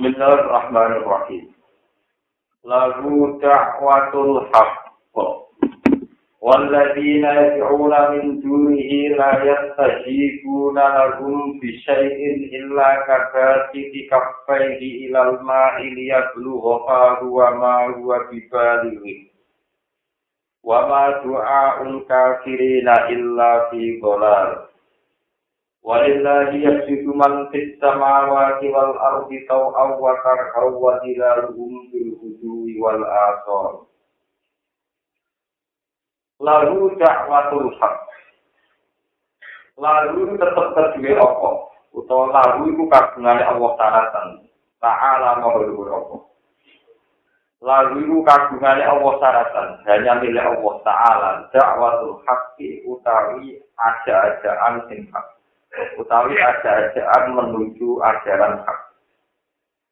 Bismillahirrahmanirrahim. Lagu da'watul haqq. والذين يدعون من دونه لا يستجيبون لهم بشيء إلا كباسط كفيه إلى الماء ليبلغ فاه وما هو ببالغه وما دعاء الكافرين إلا في ضلال Walillahi yasjudu man fis samawati wal ardi taw'aw wa karhaw wa dilaluhum bil hudui wal asor. Lalu da'watul haq. Lalu tetap terjuwe apa? Utawa lalu iku kagungane Allah taratan. Ta'ala mahulur apa? Lalu iku kagungane Allah taratan. Hanya milik Allah Ta'ala. Da'watul haqqi utawi aja-ajaan sing hak. Utawi ajaran menuju ajaran hak.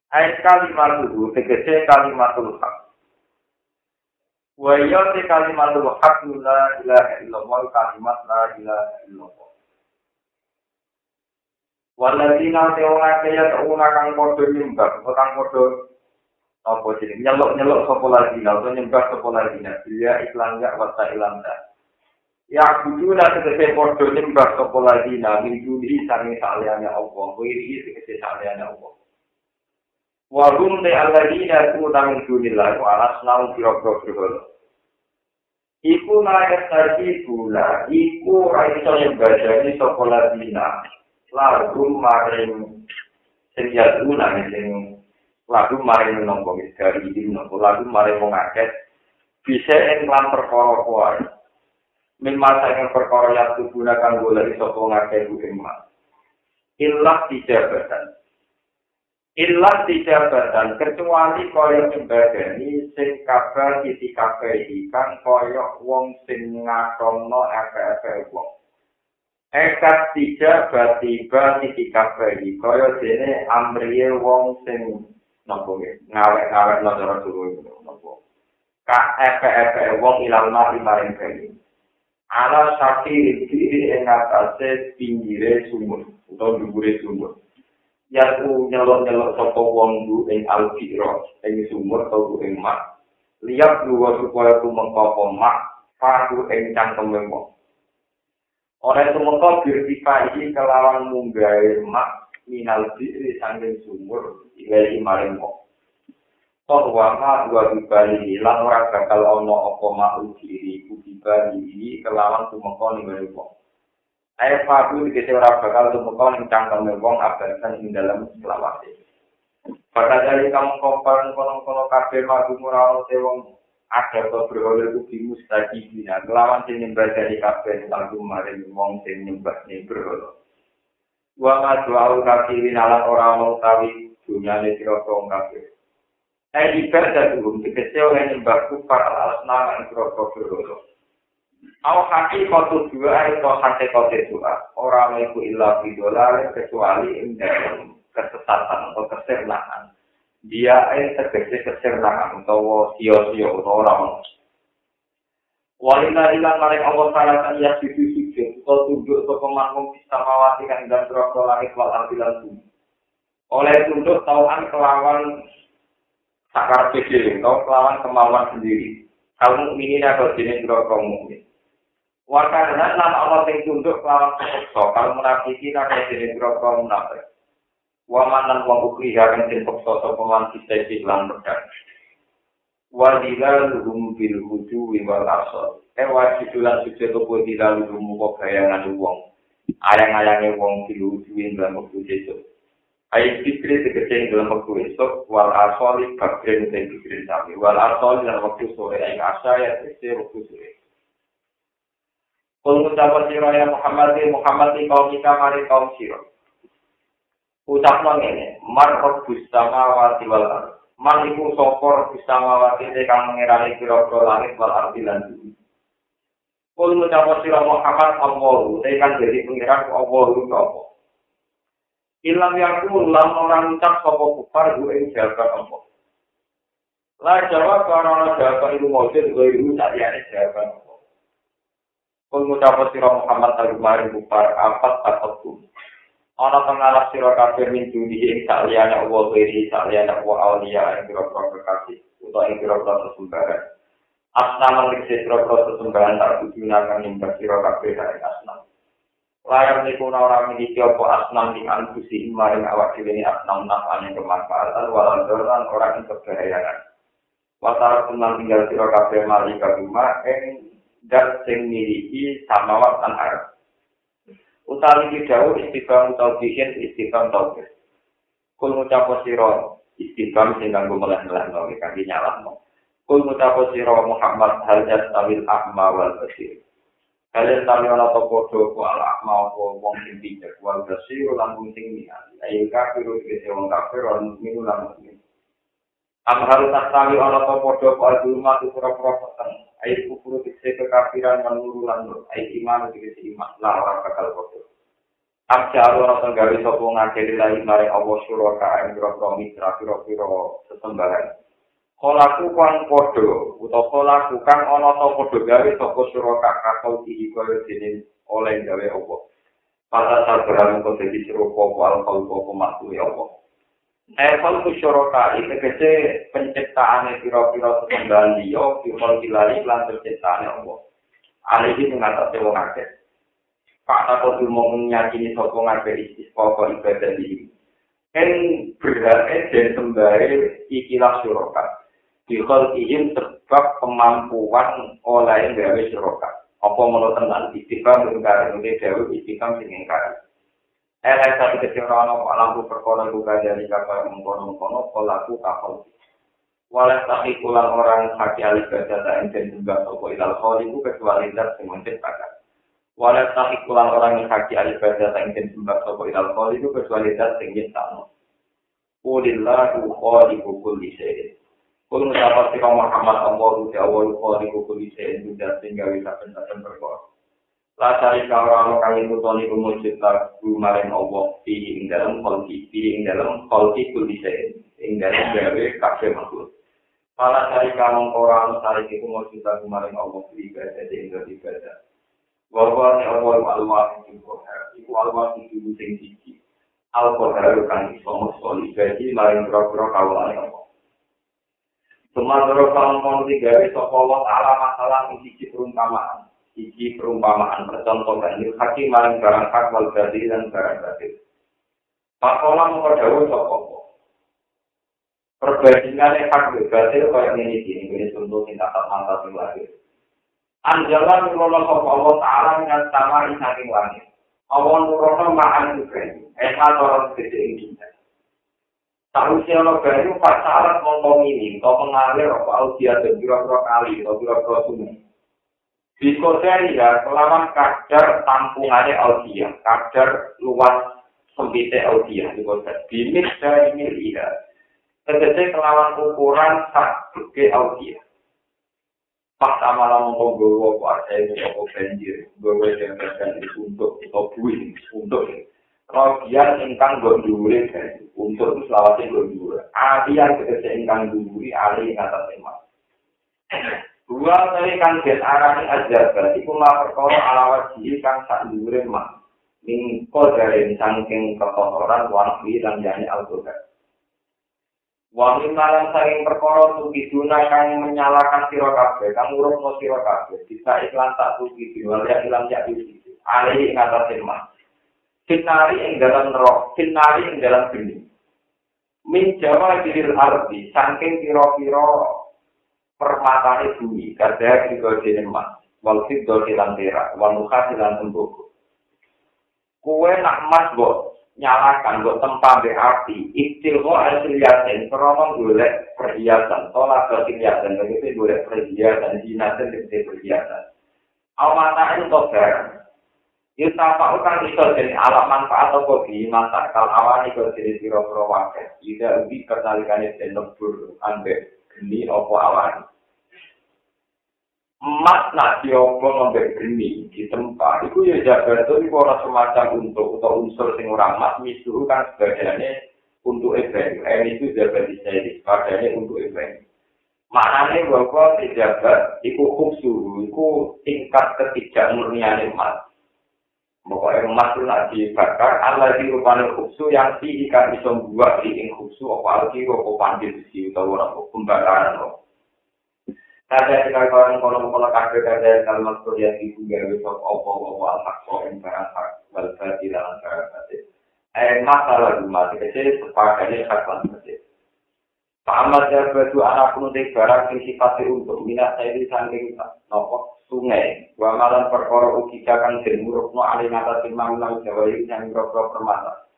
Ayat kalimat itu, tegese kalimatul hak. Wa iya te kalimatul hak la ilaha illallah kalimat la ilaha illallah. Waladina te ora kaya tauna kang padha nyembah, kang padha apa jeneng nyelok-nyelok sapa lagi, utawa nyembah sapa lagi, dia iklan gak wa ilang Ya kudu lah tegese podo nyembah sapa lagi nabi judi sange saliyane Allah. Wiri tegese saliyane Allah. Wa hum te alladina ku nang judi lah ku alas nang piro-piro berhala. Iku naik tadi gula, iku raiso nyembah jadi sapa lagi Lagu maring sing jadu nang sing lagu maring nongko dari ini nongko lagu maring mengaket bisa ing lan perkara kuwi. Min masa yang perkara yang digunakan boleh isopo ngakai bukin mas. Ilah dijabatan. Ilah dijabatan, kecuali koyok nyembadani sing kabar isi kabar ikan koyok wong sing ngatono efe-efe wong. Ekat tiga batiba isi kabar iki koyok dene amriye wong sing nopo ngawek-ngawek lo cara suruh nopo. Ka efe-efe wong ilang mati maring kaya ala saki diri ing atase pinggire sumur utawa dhuwure sumur. Ya ku nyelok-nyelok sapa wong du ing alfiro ing sumur utawa ing mak. Liap luwa supaya ku mengko mak paku ing cangkem wong ora itu mengko birtika iki kelawan munggahe mak minal diri sanging sumur ilahi maring wong Tok wama dua dibali lan ora bakal ana apa mau diri ku dibali kelawan tumeka ning ngene wong. Ayo paku dikete ora bakal tumeka ning cangkem wong abasan ing dalam selawase. Pada dari kamu kompon kono-kono kabeh madu ora ana wong ada to berhala ku bimus tadi dina kelawan sing nyembah dari kabeh lagu mari wong sing nyembah ning berhala. Wa ma doa kafirin ala ora mau tawi dunyane sira kabeh. Saya ibadah dulu, dikecil oleh nyembah kufar alas nama yang berokok berokok. Au hati kotu dua itu hati kotu dua. Orang itu ilah bidolar kecuali ini kesesatan atau kesernahan. Dia ini terkecil kesernahan atau sio-sio atau orang. Walina ilang maring Allah Ta'ala kan ya situ sujud. Kau tunduk atau pemangkum bisa mawatikan dan berokok langit wal artilan bumi. Oleh tunduk tauan kelawan sakar kecil, kau kelawan kemauan sendiri. Kalau mukminin atau jenis kau kaum mukmin. Wakana lan Allah sing tunduk kelawan seksa, kalau munafikin atau jenis kau kaum munafik. Waman lan wong ukri akan den peksa sapa man kita lan pedang. Wadila luhum bil hudu wal asal. Eh wajib lan suci topo dilal luhum kok bayangan wong. Ayang-ayange wong bil hudu lan wektu sesuk. Ayat fikri tegese dalam waktu esok, wal asoli bakrin dan fikri sami. Wal asoli dalam waktu sore, ayat asa ya tegese waktu sore. Kul ngucapan siro ya Muhammad di Muhammad di kaum kita mari kaum siro. Ucap nong ini, mar rabbus sama wati wal ar. Man iku sopor bersama wati kang mengirani kira-kira langit wal arti lan bumi. Kul ngucapan siro Muhammad Allahu, tekan jadi pengiran Allahu Allah. Ilam yaku lam orang ucap sopo kufar gue ing jawaban apa. Lah jawab karena ana jawaban ibu mojid gue ibu tak diane jawaban apa. Kau ngucap sirah Muhammad tadi kemarin kufar apa takut tuh. ana pengalap sira kabeh min dunia ing saliyane Allah wiri saliyane Allah aulia ing pira-pira kekasih utawa ing pira-pira sesembahan asnam ing pira-pira sesembahan tak digunakan ing sira kabeh dari asnam layar niku ora miliki apa asnam ing anfusi maring awak dhewe ni asnam nafane kemanfaatan walau doran ora ing kebahayangan Watara tenang tinggal sira kabeh mali kaguma ing dat sing miliki samawat lan arep. Utawi iki dawuh istiqam utawa bikin istiqam tauhid kul ngucapo sira istiqam sing kanggo melah-melah nang kangge nyalahno. Kul ngucapo sira Muhammad hal yastawil ahma wal basir Kalian tali ana to padha ku ala apa wong sing bijak wal basir lan wong sing niat ayo kafir iki wong kafir lan minggu lan mukmin Am harus tasawi ana to padha ku alumah pura-pura peteng Ait kufuru tikse kekafiran menuru lanur. Ait iman tikse iman. Lah orang kakal kodoh. Abja Allah tenggawi sopo ngakiri lagi mare Allah suraka yang biro mitra biro-biro sesembahan. Kolaku kang podo, utawa kolaku kang ono to podo gawe sopo suraka kakau tihi kaya dinin oleh gawe Allah. Pada saat berani kau jadi serupa wal kau kau ya Allah. Eval kusyoroka itu kece penciptaan sesembahan dia, piro kilali lan penciptaan Allah. Alih ini mengatasi wong akeh. Pak Tako mau menyakini sopong akeh istis pokok ibadah ini. En berarti dan sembari ikilah syuroka. Dikol ihim sebab kemampuan oleh gawe syuroka. Apa menurut tenan istiqam mengingkari ini dewi istiqam sing Elek satu kecewaan apa lampu perkara buka dari kapal mengkono-mengkono pelaku kapal. Walau tapi pulang orang haki alih baca tak enten juga sopo ilal kholiku kecuali dat yang menciptakan. Walau tapi pulang orang yang haki alih baca tak enten juga sopo ilal kholiku kecuali dat yang menciptakan. Qulillahu kholiku kulli syai'in. Kul mendapat si Muhammad Allah Ruhi awal kholiku kulli syai'in juga sehingga bisa pencapan perkara. Lasari kawrano kang itu toni kumujud lagu maring Allah di ing dalam kolki, di ing dalam kolki kulise, ing dalam gawe kabeh makhluk. Pala sari kamong korano sari iku mujud lagu maring Allah di ibadah di ing dalam ibadah. Wawa ni Allah alwa iku kohar, iku alwa iku sing siji. Al kohar kang iso musuh ibadah maring kawalan Allah. Semadara kamong tiga sopa Allah ta'ala masalah ing siji perumpamaan. iki perumpamaan percontohan ini hakim maring barang hak wal dan barang batil. Pakola mengkodawu sopopo. Perbandingan hak wal batil kaya ini gini, ini contoh kita tak mantap yang lahir. Anjalan nurono sopo Allah Ta'ala dengan sama saking langit. Allah nurono ma'an ini. Esa orang gede ini. Tahu si ono bayu pas syarat ngomong ini, kau mengalir apa audia dan biro-biro kali, atau biro-biro sungai. Dikodari ya, kelawan kadar tampungannya audia, kadar luas sempitnya audia, dikodari. Bimit dari milia, tegese kelawan ukuran sak ke audia. Pas sama lama mau gue kuasa ini, aku banjir, gue terjadi untuk, atau buih, untuk. Rogian ingkang gondure untuk selawatnya gondure. Adian tegese ingkang duri, ali atas emas. Dua kali kan get arani ajar berarti kuma perkara alawat jili kan sak dhuwure mah. Ning kodare saking kekotoran wangi lan jane al-Qur'an. Wangi malam saking perkara tuki duna kang menyalakan sira kabeh, kang urung mo sira kabeh. Bisa iklan tak tuki dina ya ilang iki. Ali ngatasi mah. Finari ing dalam roh, finari ing dalam geni. Min jawa diril arti, saking kira-kira permatane bumi kada kiko dene mas wal fiddo silan tera wal mukha silan tembok kue nak mas bo nyalakan bo tempat be api iktil ho hasil yasin krono golek perhiasan tolak ke perhiasan begitu golek perhiasan jinasen gede perhiasan awmata itu barang Yuta pak utang iso jadi alat manfaat atau kopi masa kal awan iso jadi siro pro wakil. Ida ubi kertalikannya dan lembur ambek geni opo awan. Emas nak diomong ngombe geni di tempat, itu ya jaga itu ini orang semacam untuk atau unsur sing orang emas misuh kan sebagiannya untuk event. M itu jaga di sini, sebagiannya untuk event. Maknanya bahwa pejabat itu khusus, itu tingkat ketiga murnian emas. Pokoknya emas itu nak dibakar, Allah di rupanya khubsu yang si ikan bisa buat di ing khubsu, apa alki, apa pandir besi, atau apa pembakaran. Kada jika kawan kolom kolom kafe kada kalimat kuliah ibu gawe sok opo opo alhak kok yang barang hak wal berarti dalam cara batin. Eh masalah rumah kecil sepakatnya hak lan Pahamad ya batu anak pun barang yang sifatnya untuk minat saya di samping nopo sungai. Wa malam perkara ugi kang den murukno ali ngata timang nang jawa iki sing grogro permata.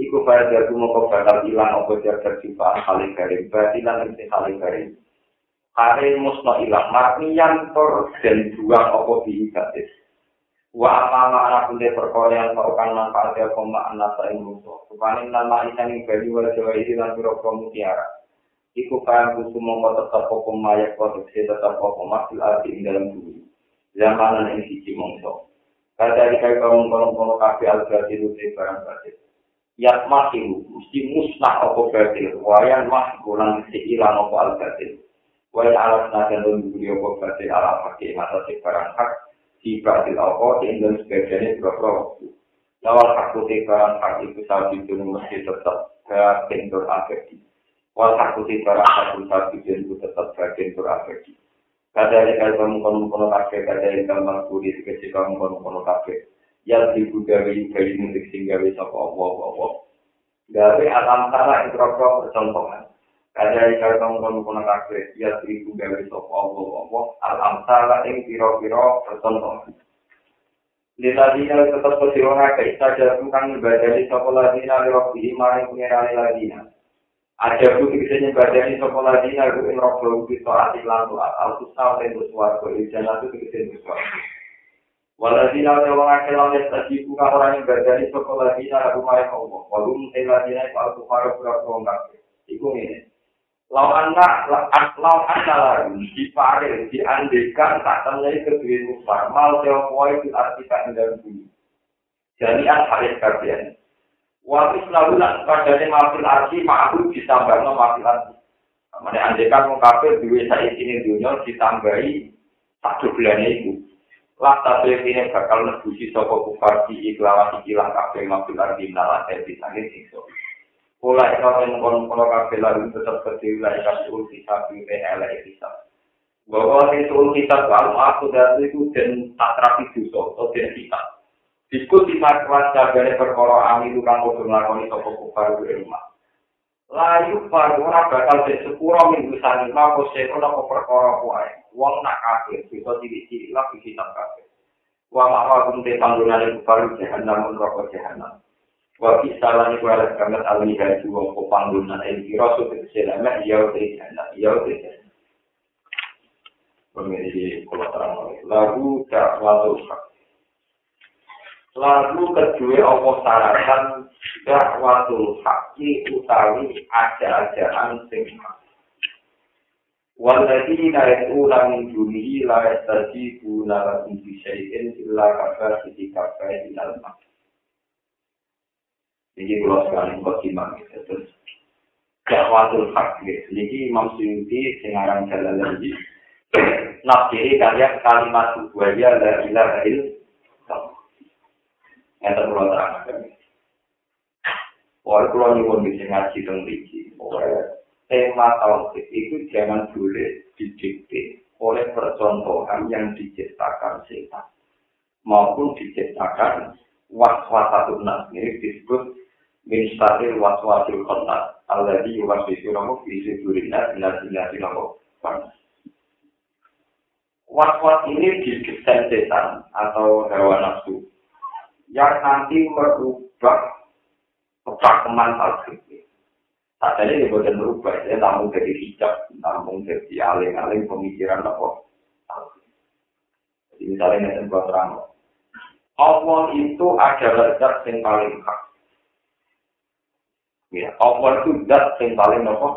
Iku bae jago moko bakal ilang apa jaga sifat saling garing berarti lan sing saling garing. Kare musno ilang marnian tor den buang apa diibatis. Wa amama anak punde perkara yang kau kan manfaat ya koma anak saing musuh. Rupane nama isan ing bali wala jawa lan grogro mutiara. Iku kaya kusu mongko tetap apa mayak produksi tetap apa masih arti ing dalam bumi. zamanan ing siji mongso. Kada iki kaum kono-kono kafe al-gadi rute barang batin. Yat masih mesti musnah apa batin. Wayan mah kurang mesti ilang apa al-gadi. Wayan alas nakan dan dibuli apa batin ala pakai mata si barang hak. Si batin apa di Indonesia sebagiannya berapa waktu. Lawal hak barang hak itu saat itu mesti tetap batin berabadi. Wal hak putih barang hak itu saat itu tetap batin berabadi. kada ini kalau kamu kono kono kafe kada ini kalau mampu di sekecil kamu kono kono kafe. Yang ibu dari dari musik sehingga bisa apa apa apa dari alam tanah itu rokok percontohan. Kada ini kalau kamu kono kono kafe yang ibu dari apa apa apa alam tanah yang piro piro percontohan. Di tadi yang tetap bersiroha kita jatuhkan ibadah di sekolah dina di roh di imani ada bukti bisa nyebadani sekolah dina gue ing roh belum bisa ati lantu al susah dan bersuara ijana itu bisa bersuara walau dina ada orang akil yang tadi buka orang yang berdani sekolah dina aku mai kau walau mutila dina itu aku harus berapa orang iku ini lau anak lau anak lagi di pare di tak terjadi kedua kufar mal teopoi itu arti tak dalam bumi jadi an haris Waktu selalu nak padane mafil arsi ma'ahu ditambahno mafil arsi. Mana andekan wong kafir duwe saiki ini dunia ditambahi satu bulan itu. Lah tapi ini bakal nebusi soko kufar di iklawan ikilah kafir mafil arsi nalar di sangin sikso. Pola ikhlas yang mengkonon kafir lalu tetap kecil lah ikhlas ul kisah di PLA kisah. Bahwa itu kitab kalau aku dari itu dan tak terapi dosa atau dan kitab. Diskusi masalah jagane perkara ami itu kan kudu nglakoni sapa kufar di rumah. Layu baru ora bakal dek sepuro minggu sani mako seko napa perkara kuwi. Wong nak kafir bisa cilik-cilik lah iki tak kafir. Wa mawa kum te panggonan kufar jahanam neraka jahanam. Wa kisalan iku ala kamet alih haji wong ko panggonan ing kira so tegese lama iya te jahanam iya te jahanam. Pemirsa, kalau terang lagu tak waktu Lalu kedua apa syaratan dakwatul haqqi utawi aja-ajaan sing hak. Waladina yatuna min dunihi la yastajibuna lahum bi syai'in illa kafa siti kafa ilal mak. Jadi kalau sekali bagaimana terus dakwatul haqqi. Jadi Imam Suyuti sengarang jalan lagi. Nafsiri kalian kalimat buaya la ilaha illallah. Yang terlalu terang. Wah, kalau nyuwun bisa ngaji tentang biji. Tema tauhid itu jangan boleh didikte oleh percontohan yang diciptakan setan maupun diciptakan waswasatul nas ini disebut min statil waswasil kontak alladhi yuwaswisu namu fi sudurina binar binar namu waswas ini didesain setan atau hewan nafsu yang nanti merubah kepakeman tauhid. Saat ini bukan merubah, dia namun jadi hijab, namun jadi aling-aling pemikiran apa. Jadi misalnya ini buat terang. Allah itu adalah zat yang paling hak. Ya, Allah itu zat yang paling apa?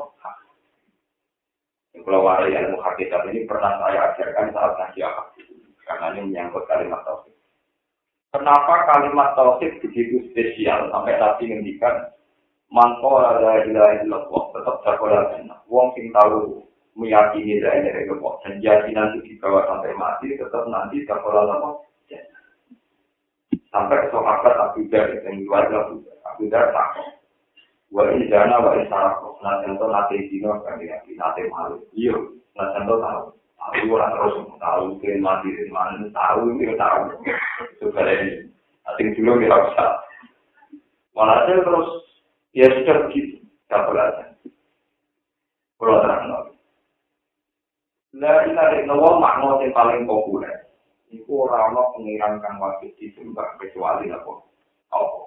Kalau wari ilmu hakikat ini pernah saya ajarkan saat akad. Karena ini menyangkut kalimat tauhid. Kenapa kalimat tauhid begitu spesial sampai tadi ngendikan manto ada ilaha illallah tetap jagoan jannah. Wong sing tahu meyakini la ilaha illallah dan jadi nanti dibawa sampai mati tetap nanti jagoan apa sampai sahabat Abu Dar yang luar Dar. Abu Dar takut. Wa in jana wa in sarako. Nah contoh nate dino kan ya, nate malu. Iya, nah contoh tahu. Tahu orang terus tahu ke mati di mana tahu dia tahu. Supaya ini. Nanti dulu kita bisa. Walhasil terus ya sudah begitu. Tak belajar. Kalau terang La ilaha illallah makna sing paling populer. Iku ora ana pengiran kang wajib disembah kecuali apa? Apa?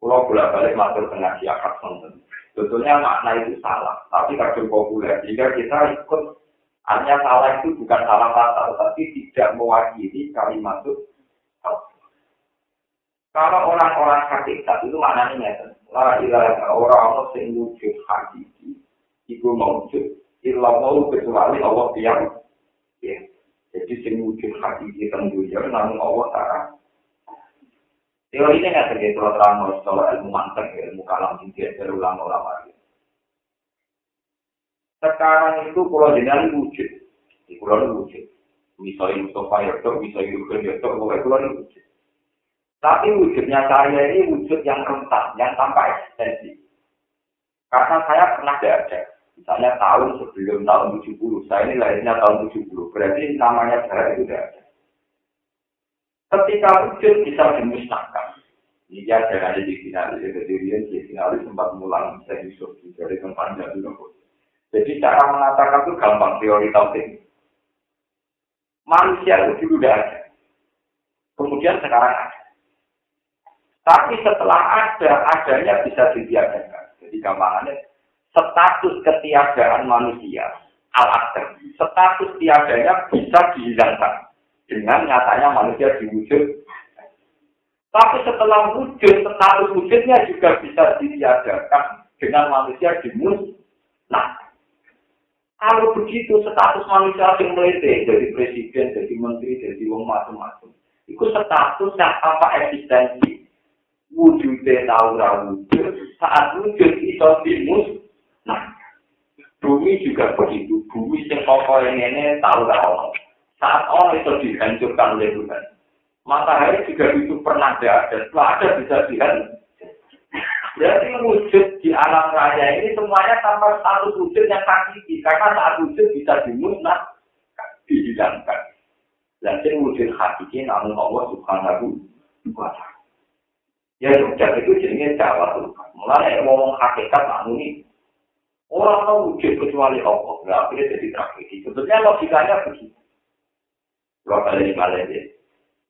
Kulo bolak balik matur tengah siakat sonten. Sebetulnya makna itu salah, tapi kadang populer. Jika kita ikut, hanya salah itu bukan salah kata, tapi tidak mewakili kalimat itu. Kalau orang-orang hakikat itu maknanya La ilaha orang-orang sing wujud hakiki, iku mewujud ilah mau kecuali Allah yang ya. Jadi sing wujud hakiki teng dunia namun Allah taala. Teori ini nggak terjadi kalau terang kalau ilmu mantek, ilmu kalam tinggi dari ulama-ulama. Sekarang itu pulau jenali wujud, di pulau wujud. Misalnya Mustafa Yudho, misalnya Yudho Yudho, pokoknya pulau wujud. Tapi wujudnya saya ini wujud yang rentan, yang tanpa eksistensi. Karena saya pernah ada. Misalnya tahun sebelum tahun 70, saya ini lahirnya tahun 70, berarti namanya saya itu tidak ada. Ketika wujud bisa dimusnahkan. Ini dia ada di finalis, jadi dia di finalis sempat mulang saya Yusuf dari tempat dulu. Jadi cara mengatakan itu gampang teori tauhid. Manusia itu dulu tidak ada. Kemudian sekarang ada. Tapi setelah ada, adanya bisa ditiadakan. Jadi gampangannya status ketiadaan manusia alat status tiadanya bisa dihilangkan dengan nyatanya manusia diwujud tapi setelah wujud status wujudnya juga bisa ditiadakan dengan manusia dimus nah kalau begitu status manusia yang melete dari presiden, dari menteri, dari wong macam-macam itu status yang tanpa eksistensi wujudnya tahu wujud saat wujud itu dimus Nah, bumi juga begitu. Bumi yang kokoh yang ini tahu tahu. Saat orang itu dihancurkan oleh Tuhan. Matahari juga itu pernah ada. Setelah ada bisa dihancurkan. Berarti wujud di alam raya ini semuanya tanpa status wujud yang hakiki. Karena saat wujud bisa dimusnah, dihilangkan. Yang wujud hakiki namun Allah subhanahu wa ta'ala. Ya sudah itu jenisnya Jawa Tuhan. Mulai ngomong hakikat namun ini Orang tahu wujud kecuali Allah. Nah, akhirnya jadi tragedi. Sebetulnya logikanya begitu. Kalian ini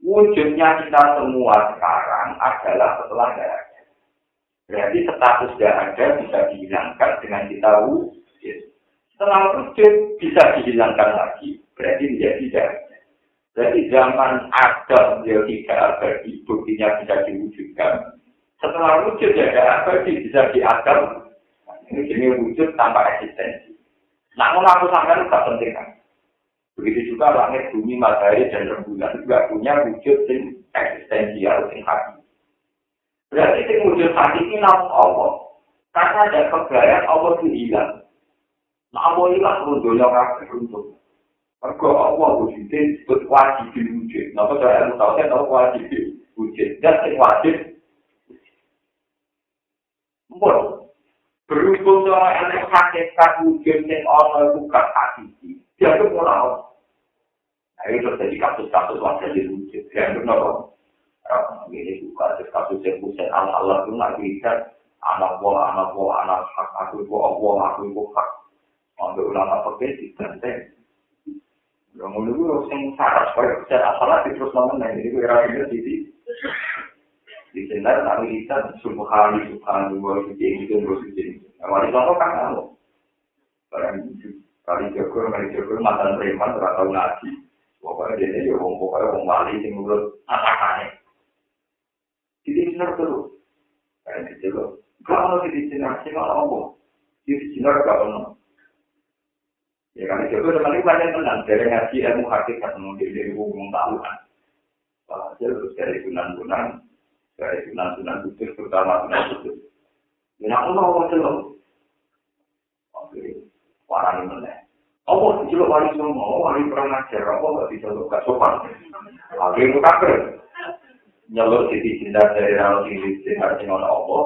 Wujudnya kita semua sekarang adalah setelah ada. Berarti status tidak ada bisa dihilangkan dengan kita wujud. Setelah wujud bisa dihilangkan lagi. Berarti menjadi tidak ada. Berarti zaman ada dia tidak abadi, buktinya bisa diwujudkan. Setelah wujud ya ada abadi bisa diadam, Ini jenis wujud tanpa eksistensi. Kalau aku sampai itu penting kan. Begitu juga langit, bumi, matahari, dan rembulan juga punya wujud yang eksistensial, yang hati. Berarti yang wujud hati ini namun Allah. Karena ada kebayaan Allah itu hilang. Nah, Allah hilang runtuhnya kakek runtuh. Mereka Allah wujudnya disebut wajib wujud. Nah, saya tahu, saya tahu wajib wujud. Dan wajib Mbok, berhubung sama ilmu hakikat wujud yang Allah bukan hakiki dia itu mulai nah itu terjadi kasus-kasus di wujud dia itu ini buka kasus yang pusat Allah Allah itu nggak bisa. Anak buah anak buah anak hak. Aku itu Allah aku itu hak. Ambil ulama pakai di tenteng yang mulai gue sing saras supaya bisa asalah terus nama ini gue rasa di di sini ada kita subhanahu subhanahu wa ta'ala itu terus jadi awalnya contoh kan kamu barang kali jago kali jago mantan preman atau ngaji. Pokoknya dia ya wong pokoknya wong wali sing menurut atakannya jadi sinar terus kayak gitu loh kalau di sinar sih malah ngomong di sinar gak ono ya kan jago teman itu banyak tenang dari ngaji ilmu hakikat mungkin dari wong tahu kan. Hasil terus dari gunan-gunan dari sunan-sunan kudus, terutama sunan kudus. Ya, mau ngomong dulu. Oke, warani meneh. Apa diceluk wali semua, wali perang ajar, apa gak diceluk gak sopan. Itu kabel. Nyelur di cinta dari rano tinggi di hati ngono Allah.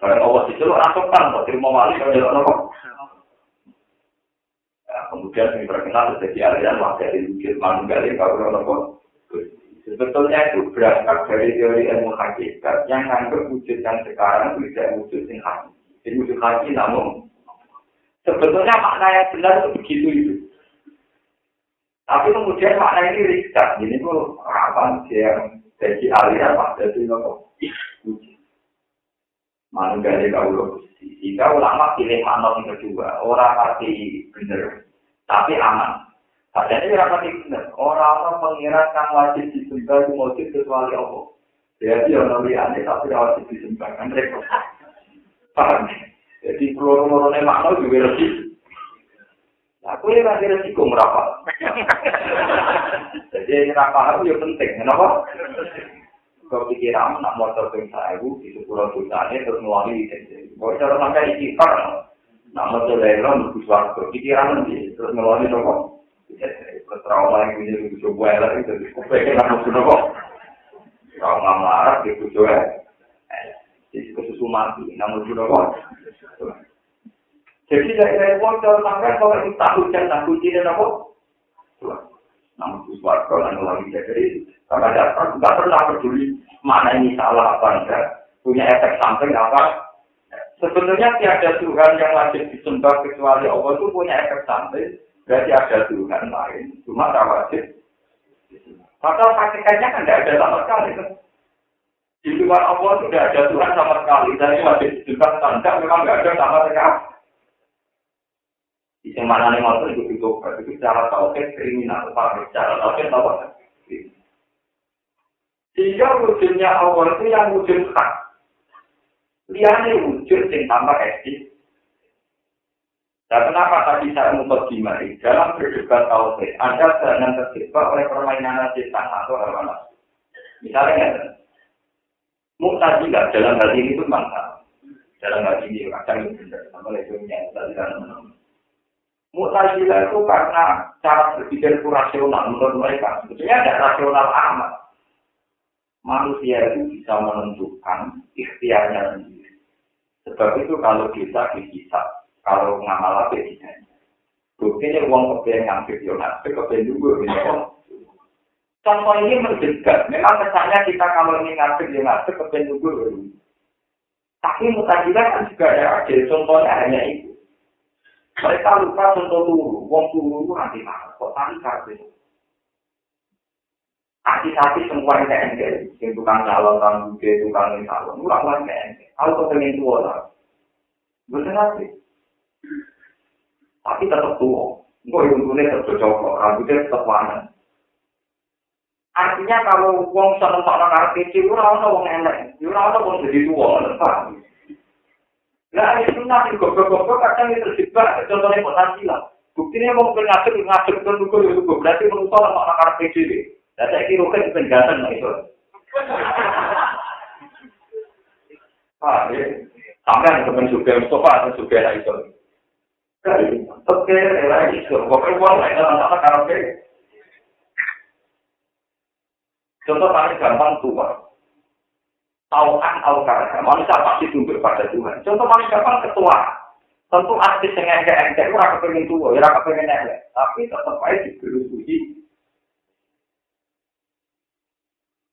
Karena Allah itu langsung kan, kok terima wali kalau jalan apa? Kemudian yang terkenal jadi aliran wah dari wujud manunggal kalau ngono apa? Sebetulnya itu berangkat dari teori ilmu hakikat yang anggap wujud yang sekarang tidak wujud yang hakiki. Jadi wujud hakiki namun sebetulnya makna yang benar itu begitu itu. Tapi kemudian makna ini riset. Ini tuh apa yang jadi aliran pak jadi nopo mana dari kau lo jika ulama pilih makna yang kedua. Orang pasti benar tapi aman. Padahal ini rapat benar orang-orang pengiran kan wajib disembah itu wajib kecuali Allah. Jadi orang liane tapi wajib disembah. Kan repot. Paham? Jadi peluru-peluru makna juga lebih Aku ini lagi resiko merapat. Jadi ini paham ya penting, kenapa? Kau pikir aman, nak motor ping ibu di sepuluh juta ini terus sini. Kau cara sampai di kipar, nak motor lelong, di suarga, pikiran nanti, terus ngewangi nopo. Terus trauma yang punya di coba lah itu, kepengen nak motor nopo. Trauma marah di coba. Jadi kesusu mati, namun sudah Jadi dari dari pondok sampai kalau itu tak hujan tak hujan dan apa? Namun sesuatu dan lagi jadi karena dasar tidak pernah peduli mana ini salah apa enggak punya efek samping apa. Sebenarnya tiada Tuhan yang wajib disembah kecuali Allah itu punya efek samping. Berarti ada Tuhan lain, cuma tak wajib. Maka hakikatnya kan tidak ada sama sekali. Di luar Allah sudah ada Tuhan sama sekali. Dan wajib disembah tanda memang tidak ada sama sekali. Di mana nih mau itu itu itu cara tauhid kriminal, pak. Cara tauhid apa? Sehingga wujudnya Allah itu yang wujud hak. Lihatnya wujud yang tambah eksis. Dan kenapa tadi saya memperdimari dalam berdebat tauhid, Anda jangan terjebak oleh permainan setan atau hawa nafsu. Misalnya, Mu'tazilah dalam hal ini itu mantap. Dalam hal ini kadang benar, sama itu yang tadi Mutazilah itu karena cara berpikir itu rasional menurut mereka. Sebetulnya ada rasional amat. Manusia itu bisa menentukan ikhtiarnya sendiri. Sebab itu kalau kita dihisap, kalau ngamal apa tidak. Buktinya uang kepengen yo ngambil kepengen juga gitu. Contoh ini mendekat. Memang kesannya kita kalau ini ngambil yo ngambil kepengen juga. Tapi mutazilah kan juga ada. Contohnya hanya itu. Mereka lupa contoh turu, wong turu itu nanti mana, kok tadi kartu. Hati-hati semua yang enggak, yang tukang calon, tukang buke, tukang calon, ulang ulang enggak. Kalau kau pengen tua lah, bener nanti. Tapi tetap tua, kok yang tuanya tetap cocok, rambutnya tetap warna. Artinya kalau wong seneng tak nang kecil, ora ono wong enak, ora ono wong jadi tua, paham? Nah, itu nanti goblok-goblok kadang itu terjebak, contohnya potensi lah. Buktinya mau ke ngasih, ngasih ke nunggu, itu berarti saya sama anak-anak PDB. Dan saya kira kan penjelasan lah itu. Ah. Sampai ada teman juga, Mustafa ada juga lah itu. Oke, lah itu. Pokoknya uang lah, itu anak-anak karate. Contoh paling gampang tua. Taukan atau karena manusia pasti tunduk pada Tuhan. Contoh paling gampang ketua. Tentu artis yang enggak-enggak itu raka pengen tua, ya raka pengen elek. Tapi tetap aja diberi puji.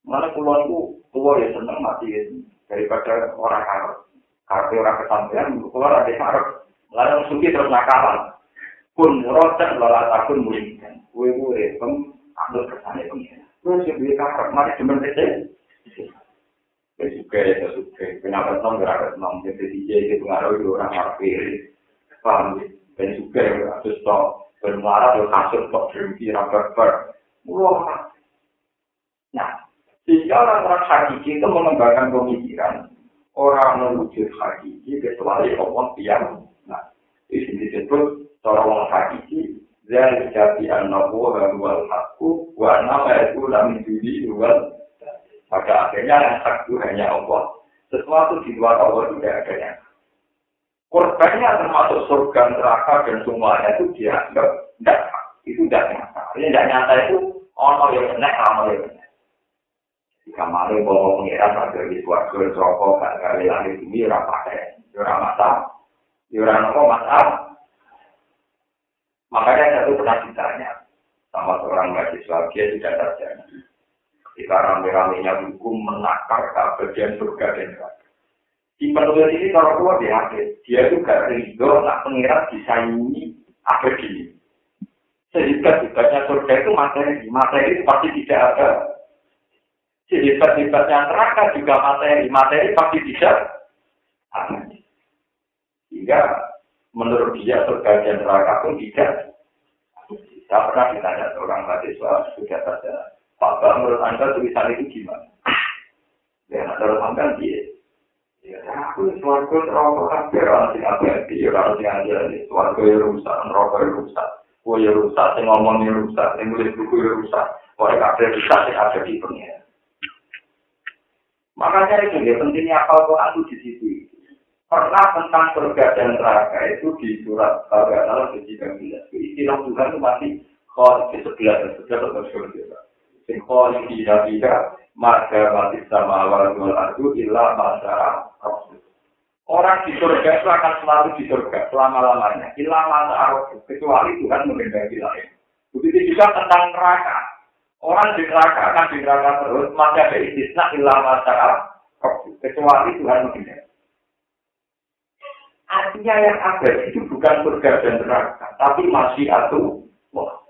Mana puluhan itu tua ya seneng mati ya. Daripada orang harap. Karena orang kesampean, keluar ada harap. Lalu suki terus nakalan. Pun rotan lalat akun mulingkan. Kue-kue, pem, ambil kesannya pengen. Terus yang dia karap, mari cuma Ya suka ya suka. Kenapa senang gerak senang jadi DJ itu pengaruh itu orang marfir. Paham ya? Dan suka ya terus toh bermarah tuh kasut toh berhenti rapat ber. Wah. Nah, sehingga orang-orang hakiki itu mengembangkan pemikiran orang mewujud hakiki kecuali Allah yang nah di sini disebut orang hakiki dan jadi anak buah wal hakku wa nama itu lam judi wal Pada akhirnya yang satu hanya Allah. Sesuatu di luar Allah tidak ada yang Korbannya termasuk surga, neraka, dan semuanya itu dianggap tidak Itu tidak nyata. Ini tidak nyata itu ono yang benar, ono yang benar. Di kamar itu bawa pengiran ada di suarga rokok gak kali langit bumi ora pakai, ora masak, ora nopo masak. Makanya satu pernah ditanya sama seorang mahasiswa dia tidak terjadi. Ketika rame-ramenya hukum menakar keabadian surga dan neraka. Di penulis ini kalau tua dia dia juga ridho nak pengirat disaingi abadi. Sehingga hebatnya surga itu materi, materi pasti tidak ada. Sehebat-hebatnya neraka juga materi, materi pasti tidak ada. Sehingga menurut dia surga dan neraka pun tidak. Saya pernah ditanya seorang mahasiswa sudah saja, Pak menurut Anda tulisan itu gimana? Ya, menurut Anda dia. Ya, aku suarga kan biar orang sing abadi, orang sing aja, suarga ya rusak, neraka ya rusak. Kue ya rusak, sing ngomong ya rusak, sing nulis buku ya rusak. Kue kabeh rusak, sing ada di pengen. Makanya itu ya pentingnya akal Quran itu di situ. Pernah tentang surga dan neraka itu di surat Al-Baqarah di 19. Istilah Tuhan itu masih kalau di sebelah dan sebelah atau surga. Sing kalau di tidak maka mati sama awal dua ardu ilah masyarakat. Orang di surga itu akan selalu di surga selama-lamanya. Hilang masa kecuali Tuhan mengendaki lain. Begitu juga tentang neraka. Orang di neraka akan di neraka terus, maka ada istisna hilang masa kecuali Tuhan mengendaki. Artinya yang ada itu bukan surga dan neraka, tapi masih atu wah.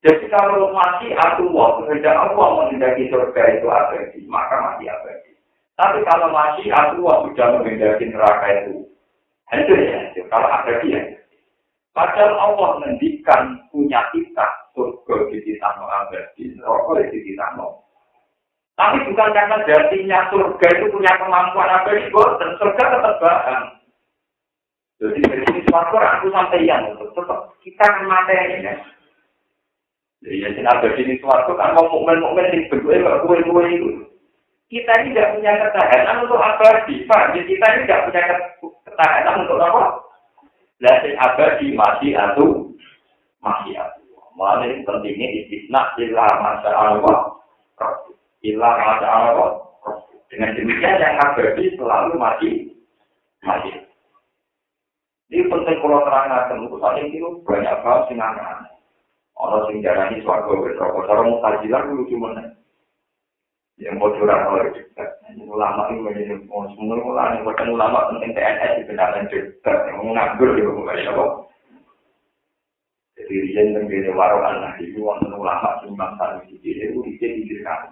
Jadi kalau masih atu wah, kehendak Allah mengendaki surga itu abadi, maka masih abadi. Tapi kalau masih aku sudah menghindari neraka itu, hancur ya hancur. Kalau ada dia, padahal Allah mendikan punya kita surga di kita no abadi, neraka di kita no. Tapi bukan karena jadinya surga itu punya kemampuan abadi, dan surga tetap bahan. Jadi dari sini aku sampai yang tetap kita kan materi ya. Jadi yang abadi ini suatu kan mau mukmin-mukmin yang berdua kue-kue itu. kita ini tidak punya ketahanan untuk abadi. Jadi kita ini tidak punya ketahanan untuk apa? Lasing abadi masih atau masih atau. Malah ini pentingnya istisna ilah masa Allah. Ilah masa Allah. Dengan demikian yang abadi selalu masih masih. Ini penting kalau terang untuk saat ini banyak hal sing Orang sing jarani suarga berapa. Orang mutajilan lucu mana? yang mau curang oleh juga. Ulama itu menjadi semua ulama yang bukan ulama penting TNS di benaran juga. Yang nganggur di bukan apa. Jadi dia yang menjadi warung anak itu wonten ulama sumbang satu di sini itu di tiga kali.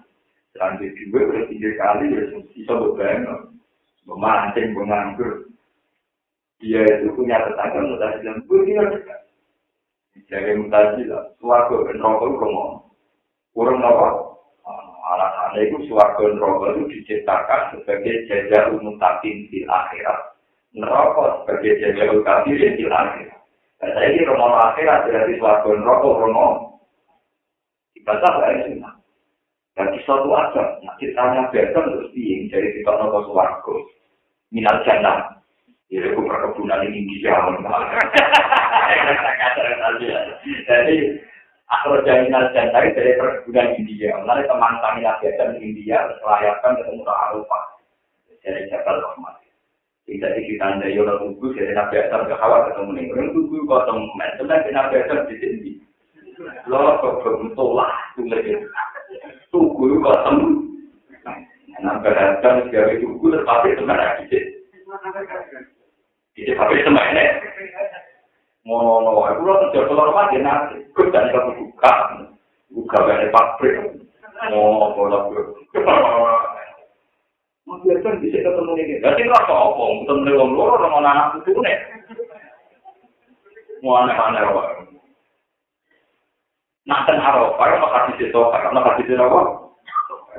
Selanjutnya juga udah tiga kali ya bisa bebangun, memancing, menganggur. Dia itu punya tetangga gue tinggal dekat. Jadi mutazilah, suatu dan rokok kurang kurang apa? alasannya itu suarga neraka itu diciptakan sebagai jajah umum takin di akhirat. Neraka sebagai jajah umum takin di akhirat. Dan saya ini romo akhirat berarti suarga neraka romo. Dibaca oleh sunnah. Dan di suatu aja, nah ceritanya beton terus piing dari kita nopo suarga. Minal jannah. Ya, itu perkebunan ini di jauh. Jadi, Aku jaminan jantai dari perkebunan India. Mulai teman kami lagi di India, melayarkan ketemu ke Arupa. Dari Jabal Rahmat. Tidak di kita anda yola tunggu, jadi nabi asal ke hawa ketemu nih. Orang tunggu kosong, sebenarnya di nabi asal di sini. Lo kok beruntulah, tunggu Tunggu kosong. Nabi asal segala tunggu, tetapi sebenarnya di sini. Di sini, sebenarnya. Ngono aku lho kerja keluar mati nanti kok dan kamu buka buka dari pabrik ngono kalau Mungkin kan bisa ketemu ini. Jadi rasa apa? Ketemu orang luar, orang anak itu nih. Mau aneh-aneh apa? Nah, kan Arafah, apa kasih itu? Karena kasih itu apa?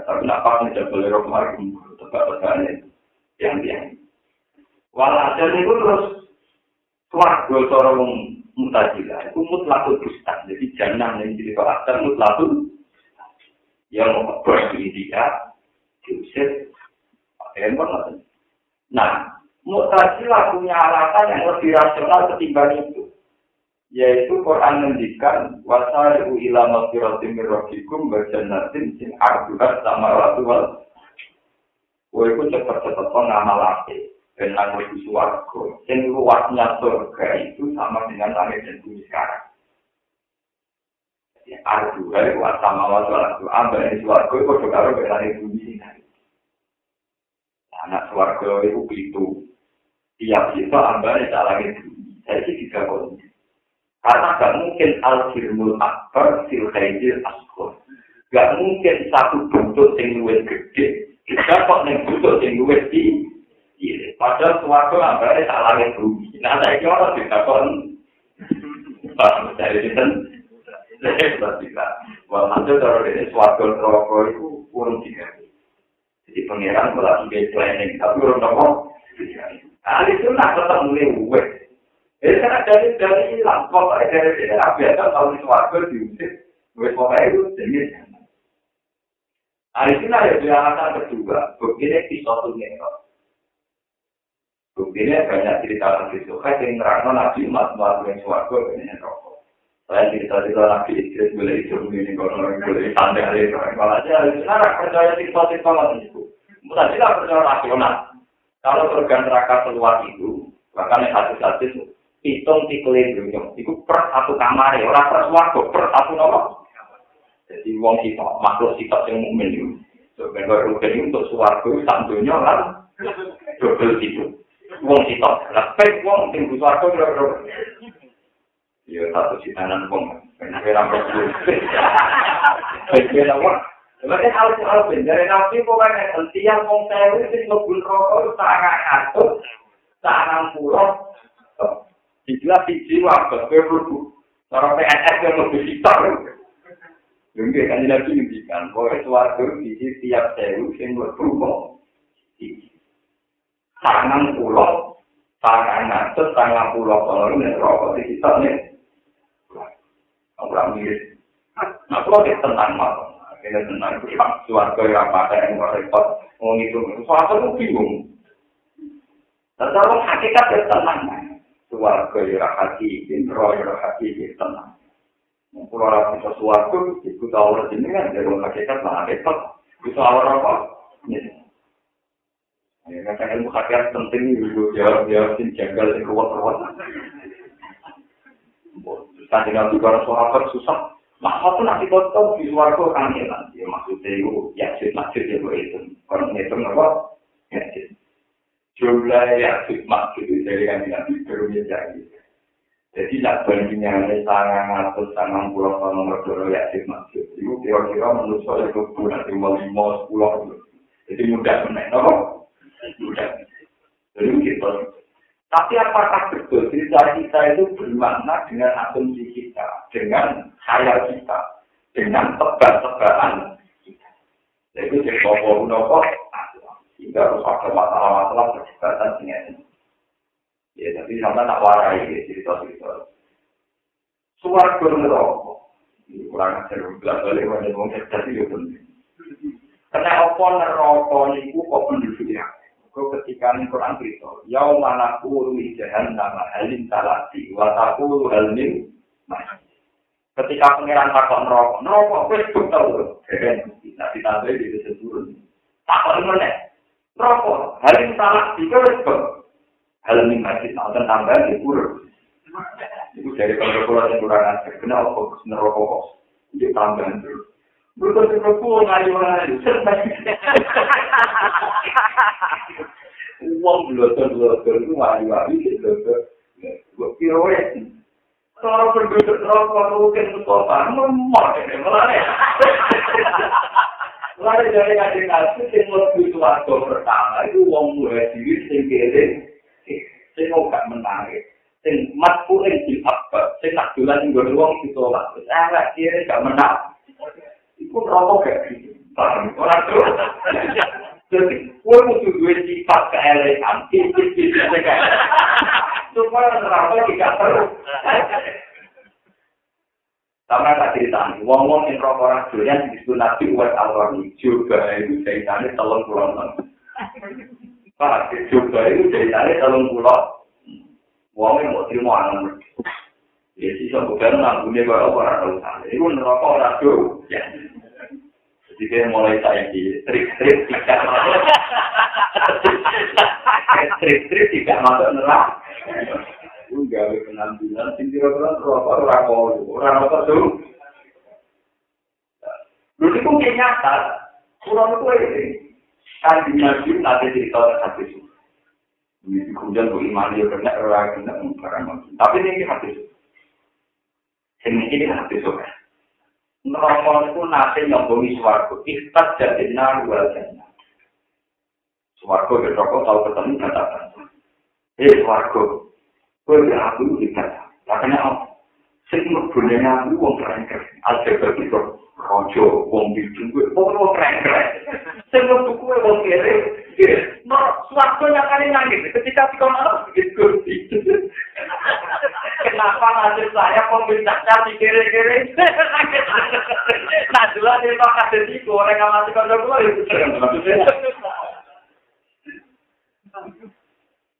Tapi nak pas nih jabal Eropa kemarin, tegak-tegaknya. Yang dia. Walhasil itu terus Suarga cara wong mutazila itu mutlakul bustan. Jadi jangan yang jadi karakter mutlakul yang mau di India, diusir, pakai handphone. Nah, mutazila punya alasan yang lebih rasional ketimbang itu. yaitu Quran mendikan wasari'u ila rabbikum wa jannatin sing arduha sama wal Kowe iku cepet-cepet ngamalake ben nang di swarga. Sing luasnya surga itu sama dengan langit dan bumi sekarang. Ya, ardu hari wa sama wa suarga. Ambil di swarga itu kode karo ben langit bumi ini. Anak swarga itu itu. Tiap itu ambil di langit bumi. Saya sih tidak kondisi. Karena gak mungkin al-firmul akbar fil khairil asghar. Gak mungkin satu bentuk yang luwes gede. Kita kok yang bentuk yang di Iya, padahal suatu ambare salah yang bumi. Nah, saya kira orang tidak kon. Pas dari itu, saya tidak. Walhasil kalau ini suatu rokok itu kurang tiga. Jadi pangeran malah tiga planning, tapi orang nopo. Ahli sunnah tetap mulai uwe. Jadi karena dari dari hilang, pokoknya dari dari biasa kalau di suatu diusir, gue pokoknya itu jenis. Ahli sunnah ya alasan kedua, begini pisau tuh Buktinya banyak cerita Nabi Suhaib yang nerangkan Nabi Umat Muhammad yang suarga ini rokok. Saya cerita-cerita Nabi Idris boleh hidup ini, orang boleh santai hari ini. Aja, sekarang percaya cerita-cerita Nabi itu. Mungkin tidak percaya rasional. Kalau surga neraka keluar itu, bahkan yang hadis-hadis hitung tikelin dunia, itu per satu kamar, orang per suarga, per satu nomor. Jadi wong kita, makhluk kita yang mukmin itu. Sebenarnya untuk suarga, santunya kan, double itu. Wong sitok. Lah pek wong sing butuh aku lho. Ya satu sitanan wong. Enak ora perlu. Pek ora wong. Lha hal hal ben dari nabi pokoknya setiap wong sewu sing ngebul rokok sangat atut sangat pulau dijelas di jiwa berperlu cara PNS yang lebih sitar Mungkin kan nabi ngendikan bahwa suatu di setiap sewu sing berperumo tangan pulau, tangan ngatur, tangan pulau kalau ini rokok di kita nih. Orang mirip. Nah, kalau dia tenang malah, akhirnya tenang itu suarga yang apa yang repot, mau ngitung, suarga itu bingung. Dan hakikat dia tenang, suarga yang hati, roh yang hati dia tenang. Kalau orang bisa suarga, itu tahu ini kan, dari hakikat lah repot. Bisa orang apa? Kadang ilmu hakikat penting juga jawab-jawab sing janggal sing ruwet-ruwet. Tadi nabi para sahabat susah. Nah, apa nanti kau tahu di luar kau kan ya? Nanti maksudnya itu ya sih maksud ya gue itu. Kalau ngitung apa? Ya sih jumlah ya sih maksud itu dari kan nabi baru jadi jadi nak bandingnya ini sangat atau sangat pulau nomor dua ya sih maksud itu kira-kira menurut saya itu bukan lima sepuluh. Jadi mudah sebenarnya jadi gitu. Tapi apakah betul cerita kita itu bermakna dengan asumsi kita, dengan khayal kita, dengan tebak-tebakan kita. Jadi jadi bawa nopo, sehingga harus ada masalah-masalah perdebatan dengan Ya, tapi sama tak warai ya cerita-cerita. Suara neraka. Ini kurang ajar belas balik wajah mau cerdas itu penting. Karena apa neraka niku kok penduduknya? Kau ketika ini Quran cerita, Yau mana kuru jahan nama halim talati, wataku halim Ketika pengiran takut neraka, neraka wis betul. Keren, nanti ditambah di desa turun. Takut mana? Neraka, halim talati, wis betul. Halim masjid, nanti tambah di turun. Itu dari kalau-kalau yang kurang ajar, kenapa kok? Tambahan terus. Betul pun ngayu ngayu. Uang belotor belotor itu ngayu ngayu belotor. Gue kira ya. Kalau penduduk rokok mungkin sekolah memot ini malah ya. Lalu dari kajian kasus yang lebih suatu pertama itu uang mulai diri sendiri. Saya mau gak menarik. Sing mat kuring di? Sing nak jualan gue uang ditolak. Saya nggak kira gak menang. Iku rokok gak gitu. Orang tuh. Jadi, gue butuh dua sifat keelegan. Sifat-sifat keelegan. Supaya rokok tidak terus. Sama tak cerita nih, wong-wong yang rokok orang durian disebut nabi uat al-wani. Juga itu ceritanya telung pulau enam. Pak, juga itu ceritanya telung pulau. Wong yang mau terima anak Ya sih sok bukan nanggung kok ora tau sale. Iku neraka ora do. Ya. Jadi mulai saya di trik-trik tidak masuk. Trik-trik tidak masuk neraka. Itu gawe penampilan, sing kira-kira neraka ora kau, ora apa tuh. Lalu itu nyata, kurang itu ini. Kan di Nabi nanti cerita hati itu. Ini kemudian bu iman dia kena orang kena barang Tapi ini hati itu. Ini hati itu kan. Neraka itu nanti nyobomi suaraku. Ikhtas jadi naru wajahnya. Suaraku ke neraka tahu ketemu katakan. Eh. Kau ya aku dikata. Makanya apa? Sing mebunnya aku wong keren-keren. Aljabar itu. rojo wong bidu kuwi ora keren-keren. Sing metu kuwi wong kere. No, suatu yang kali nangis ketika di kamar begitu. Kenapa nasib saya peminta cari kere-kere? Nah, dulu ada yang kasih di goreng sama si kondor gue itu.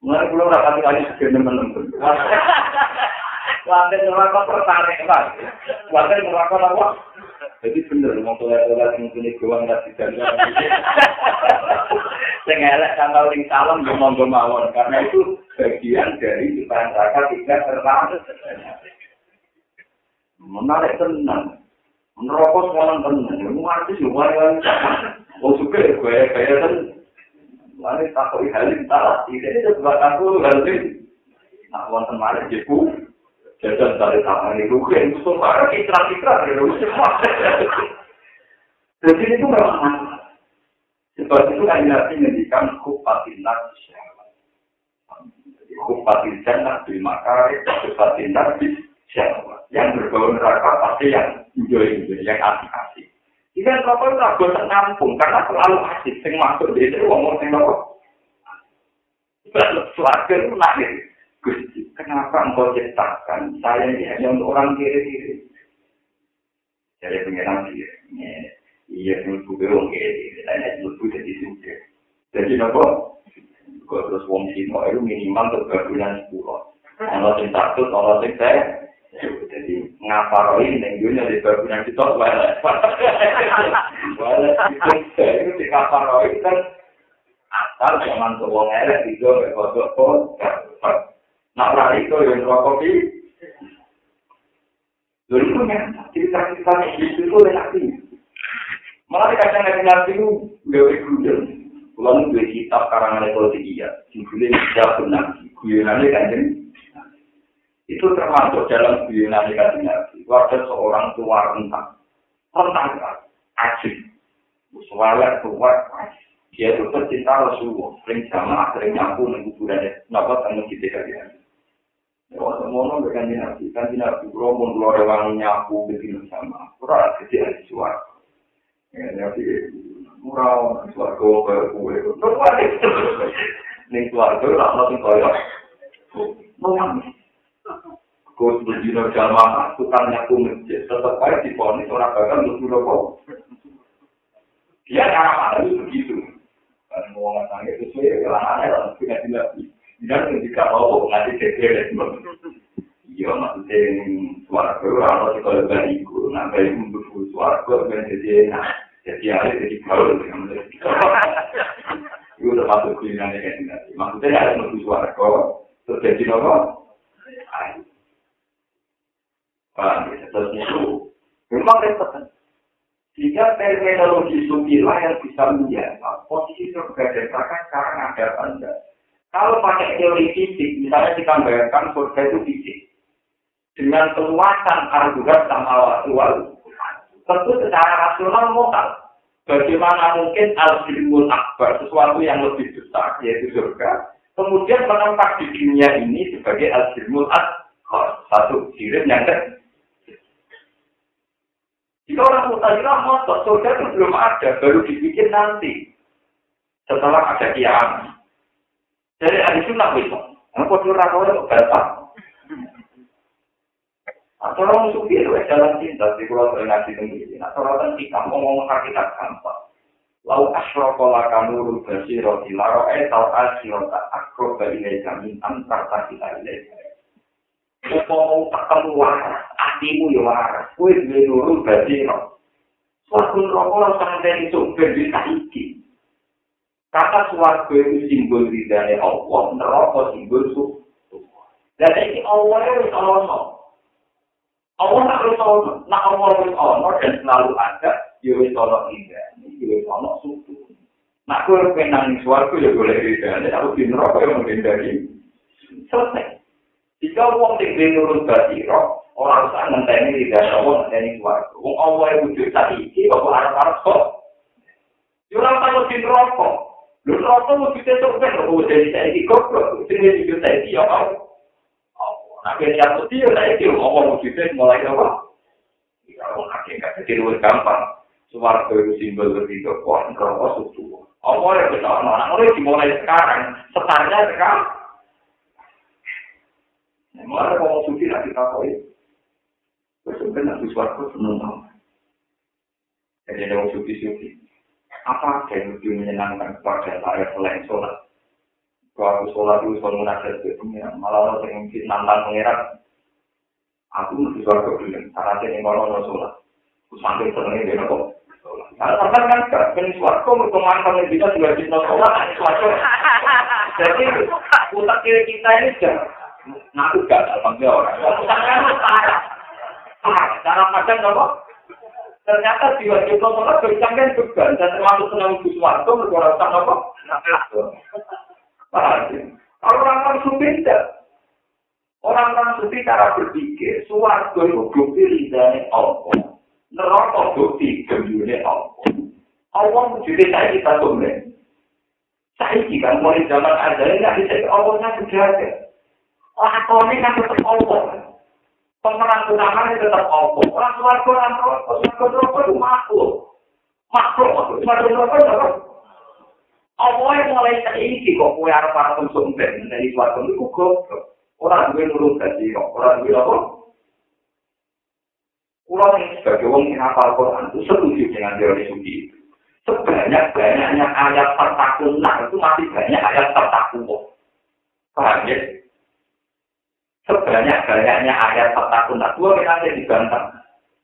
Mulai pulau rapat kali sekian teman-teman. Lantai neraka tertarik, Pak. Lantai neraka apa? Jadi bener, mau toilet-toilet yang punya gawang nggak bisa Saya ngelak tanggal ring salam gue mau mawon karena itu bagian dari ciptaan neraka tidak terlalu menarik tenang. Merokok sekarang tenang, mau artis mau yang Oh suka ya gue kayak kan, mana takut halim tak, ini juga takut halim. Nah, wonten malah jepu, jajan dari tangan itu kan itu semua ikrar ikrar gitu jadi itu memang sebab itu kan nabi mendikan kupatin nafsi jadi kupatin jannah di makare kupatin nafsi siapa yang berbau neraka pasti yang enjoy enjoy yang asik asik jika apa itu aku ternampung karena terlalu asik sing masuk di sini ngomong sing apa Suarga itu lahir. Gusti, kenapa engkau ciptakan saya ini hanya untuk orang kiri-kiri? Jadi pengiran kiri. Iya, menurutku orang kiri-kiri. Saya menurutku jadi sudah. Jadi apa? Kau terus wong Cina itu minimal tergabungan sepuluh. Kalau yang satu, kalau yang saya, jadi ngapa roh ini yang dunia di gabungan kita, wala. Wala, itu di ngapa roh ini kan asal zaman tuh wong elek itu, kok Nak lari itu yang di. Lalu itu ya, cerita-cerita itu itu lagi. Malah kadang nabi nabi itu gawe gudel. Kalau dua kitab karangan ekologi iya, judulnya tidak benar. Guyonannya kan itu termasuk dalam guyonannya kan nabi. Ada seorang tua rentang, rentang ajib, suara tua dia itu pecinta Rasulullah, sering jamaah, sering nyapu, kuburannya, kenapa tanggung kita kalian? Wah, semono dengan nabi, kan nabi rombong keluar orang nyapu begini sama, kurang kecil di suara. Ya, nabi murah suara ke kue, terus nih suara lah, langsung kaya, menangis. Kau sebelum jamaah, tukang nyapu masjid, tetap aja di pohon itu orang bakal untuk rokok. Dia cara mana itu begitu. Kan mau itu sesuai aneh, punya nabi. Dan ketika mau ngasih kekele, iya maksudnya suara orang harus kalau bariku, nah bariku untuk suara gue ben jadi enak, jadi ada jadi gaul dengan. Itu udah masuk kulinernya kan nanti. Maksudnya ada untuk suara gue, terjadi. Paham ya, terus itu memang repot. Jika terminologi sukilah yang bisa menjawab posisi dan neraka sekarang ada apa enggak? Kalau pakai teori fisik, misalnya kita bayangkan surga itu fisik. Dengan keluasan argumen sama awal tentu secara rasional modal. Bagaimana mungkin al-ilmul akbar, sesuatu yang lebih besar, yaitu surga, kemudian menempah di dunia ini sebagai al-ilmul akbar. Satu sirim yang kedua. Jika orang mutazilah motor, surga itu belum ada, baru dibikin nanti. Setelah ada kiamat. Jadi ada sunnah itu. Aku tuh rakau itu batal. Atau orang sufi itu jalan cinta di pulau ngaji tinggi. Atau orang kita mau ngomong hakikat gampang. Lau asrokola kanurul basiro dilaro etau asirota akro bagi kami antar kita ilaika. Upama ketemu waras, atimu ya waras. Duwe nurut berarti no. Suatu lan sampeyan iso ben iki. Kata suatu itu simbol ridhanya Allah, neraka simbol suku. Dan ini Allah itu ono. Allah tak harus ono. Nah Allah itu ono dan selalu ada. Ya wis ono ridhanya, ya wis ono suku. Nah kalau penang suatu ya boleh ridhanya, tapi di neraka yang menghindari. Selesai. Jika wong sing dhewe nurut basira, ora usah ngenteni tidak wong ngenteni. Wong Allah yang wujud tadi iki kok arep-arep kok. Yo ora tau sing rokok. Lho rokok wujud itu kan kok wujud iki kok kok sing wujud iki ya kok. Nah, kene ya tuh dia saya kira Allah wujudnya mulai apa? Ya, orang hakikat jadi lebih gampang. Suwarga itu simbol berbeda, kok rokok susu. Allah yang benar, anak-anak dimulai sekarang, setarnya sekarang. Mulai kalau suci lagi tak koi. Sebenarnya nanti suatu seneng banget. Jadi ada suci-suci. Apa yang lebih menyenangkan kepada saya selain sholat? Kalau aku sholat itu selalu menajat ke pengiran. Malah orang yang mungkin nantang pengiran. Aku mesti suatu bilang. Karena saya ingin orang sholat. Aku sampai senengnya dia. Nah, sampai kan gak. Kan suatu berkembang yang bisa juga bisa sholat. Suatu. Jadi, utak kiri kita ini sudah ngaku gak alhamdulillah orang. Cara padang apa? Ternyata diwajib nomor bercang kan juga dan termasuk senang Guswarto berkorasan apa? Orang-orang tidak. Orang-orang sufi cara berpikir, suwarto itu bukti ridhanya Allah. Neraka bukti gembirnya Allah. Allah wujudnya saya kita tunggu. Saya kan mulai zaman ada ini, bisa Allahnya sudah ada. lakoni kan tetap Allah. Pemenang utama itu tetap Allah. Orang suarga orang rokok itu makhluk. Makhluk, rokok itu apa? Allah yang mulai terisi kok kue arah para konsumben dari suarga itu goblok. Orang gue nurut gaji kok, orang gue apa? Pulau ini sebagai orang yang hafal Quran itu setuju dengan teori suci. Sebanyak-banyaknya ayat tertakunan itu masih banyak ayat tertakunan. Paham ya? Sebanyak-banyaknya ayat petakun dua kita ada dibantah.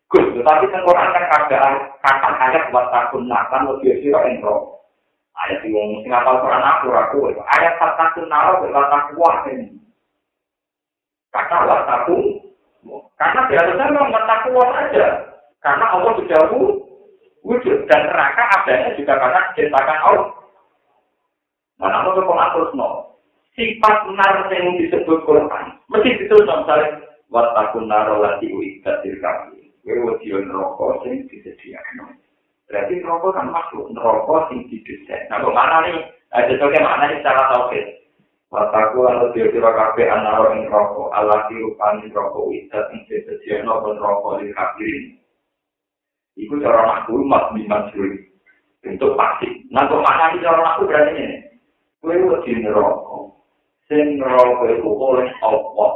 Gus, tetapi Quran kan ada kata ayat buat takun kan lebih siro entro. Ayat yang ngomong ngapal Quran aku aku ayat petakun naro berkata kuah ini. Kata wataku, karena biasanya memang bertakwa saja. Karena Allah sudah wujud dan neraka adanya juga karena diciptakan Allah. Mana Allah kok terus no. Sifat nar yang disebut Quran. Mesti ditulis misalnya watakun naro lati uikat dirkami. Wewe dio neroko sing disediakan. Berarti neroko kan masuk neroko sing didesain. Nah, kemana nih? Ada tuh mana nih secara tauhid? Wataku lalu dia kira kafe anaro ing roko. Allah dirupani roko uikat sing disediakan pun roko dirkami. Iku cara aku mat biman suri. Untuk pasti. Nah, kemana nih cara aku berarti ini? Wewe dio neroko. Sing roh iku oleh apa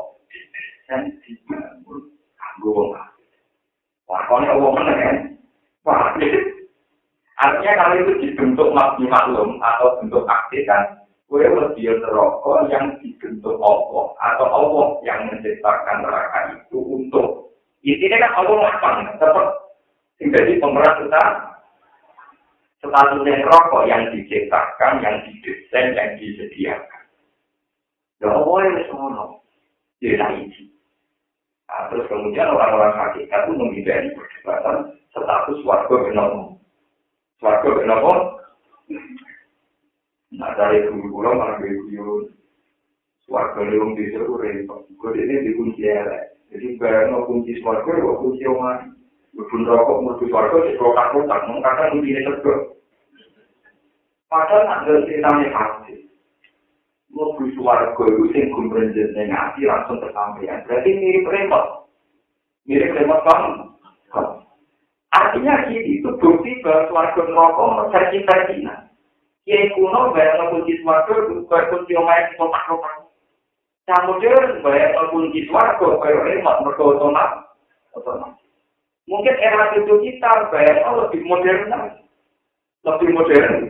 sing dibangun kanggo wong lakone wong meneh artinya kalau itu dibentuk makni maklum atau bentuk aktif kan? Kue lebih neraka yang dibentuk Allah atau Allah yang menciptakan neraka itu untuk. Intinya kan Allah lapang tetap menjadi pemeran kita statusnya rokok yang diciptakan, yang didesain, yang disediakan. Ya Allah yang semono. Dia ini. Nah, terus kemudian orang-orang hakikat itu menghindari perdebatan status warga benomo. Warga benomo. Nah, dari dulu pulau malah begitu. Warga leung di seluruh repot. Gue ini dikunci elek. Jadi bayang kunci warga, gue kunci oman. Bubun rokok, mutu warga, di kotak-kotak. Mengkata kunci ini tegak. Padahal ada ceritanya hati. Mobil suara itu sing kumprenjen yang ngasih langsung tersampaikan. Berarti mirip remote. Mirip remote kamu. Artinya gini, itu bukti bahwa suarga neraka versi-versinya. Kiai kuno bayang kunci suarga itu kayak kunci omai di kotak-kotak. Kemudian bayang kunci suarga kayak remote mereka otomatis. Mungkin era itu kita bayang lebih modern Lebih modern.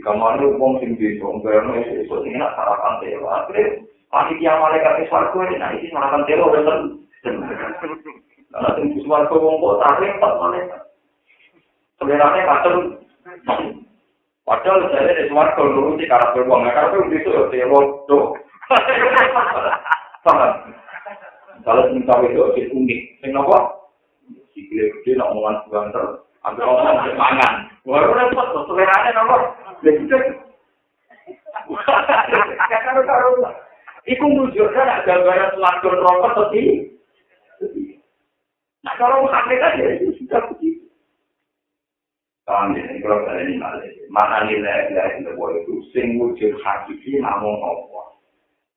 Jika mana uang sing di sumber, itu itu sing nak sarapan dewa. Akhirnya panitia malaikat swarga ini nah ini malah telo bener Karena tinggi suarga wong kok tak repot malaikat. Sebenarnya kacau. Padahal saya di suarga nuruti karakter wong. Nah, karakter itu ya telo tuh. Paham? Kalau minta itu di unik. Sing nopo? Si gede nak ngomongan banter. Ambil di mangan. Wah, repot tuh. Sebenarnya nopo? Iku mujurkan ada gambaran suarga rokok tadi. Nah kalau hakikat ya itu sudah begitu. Paham ya, kalau saya ini malah. Mana nilai nilai itu sing wujud hakiki namun Allah.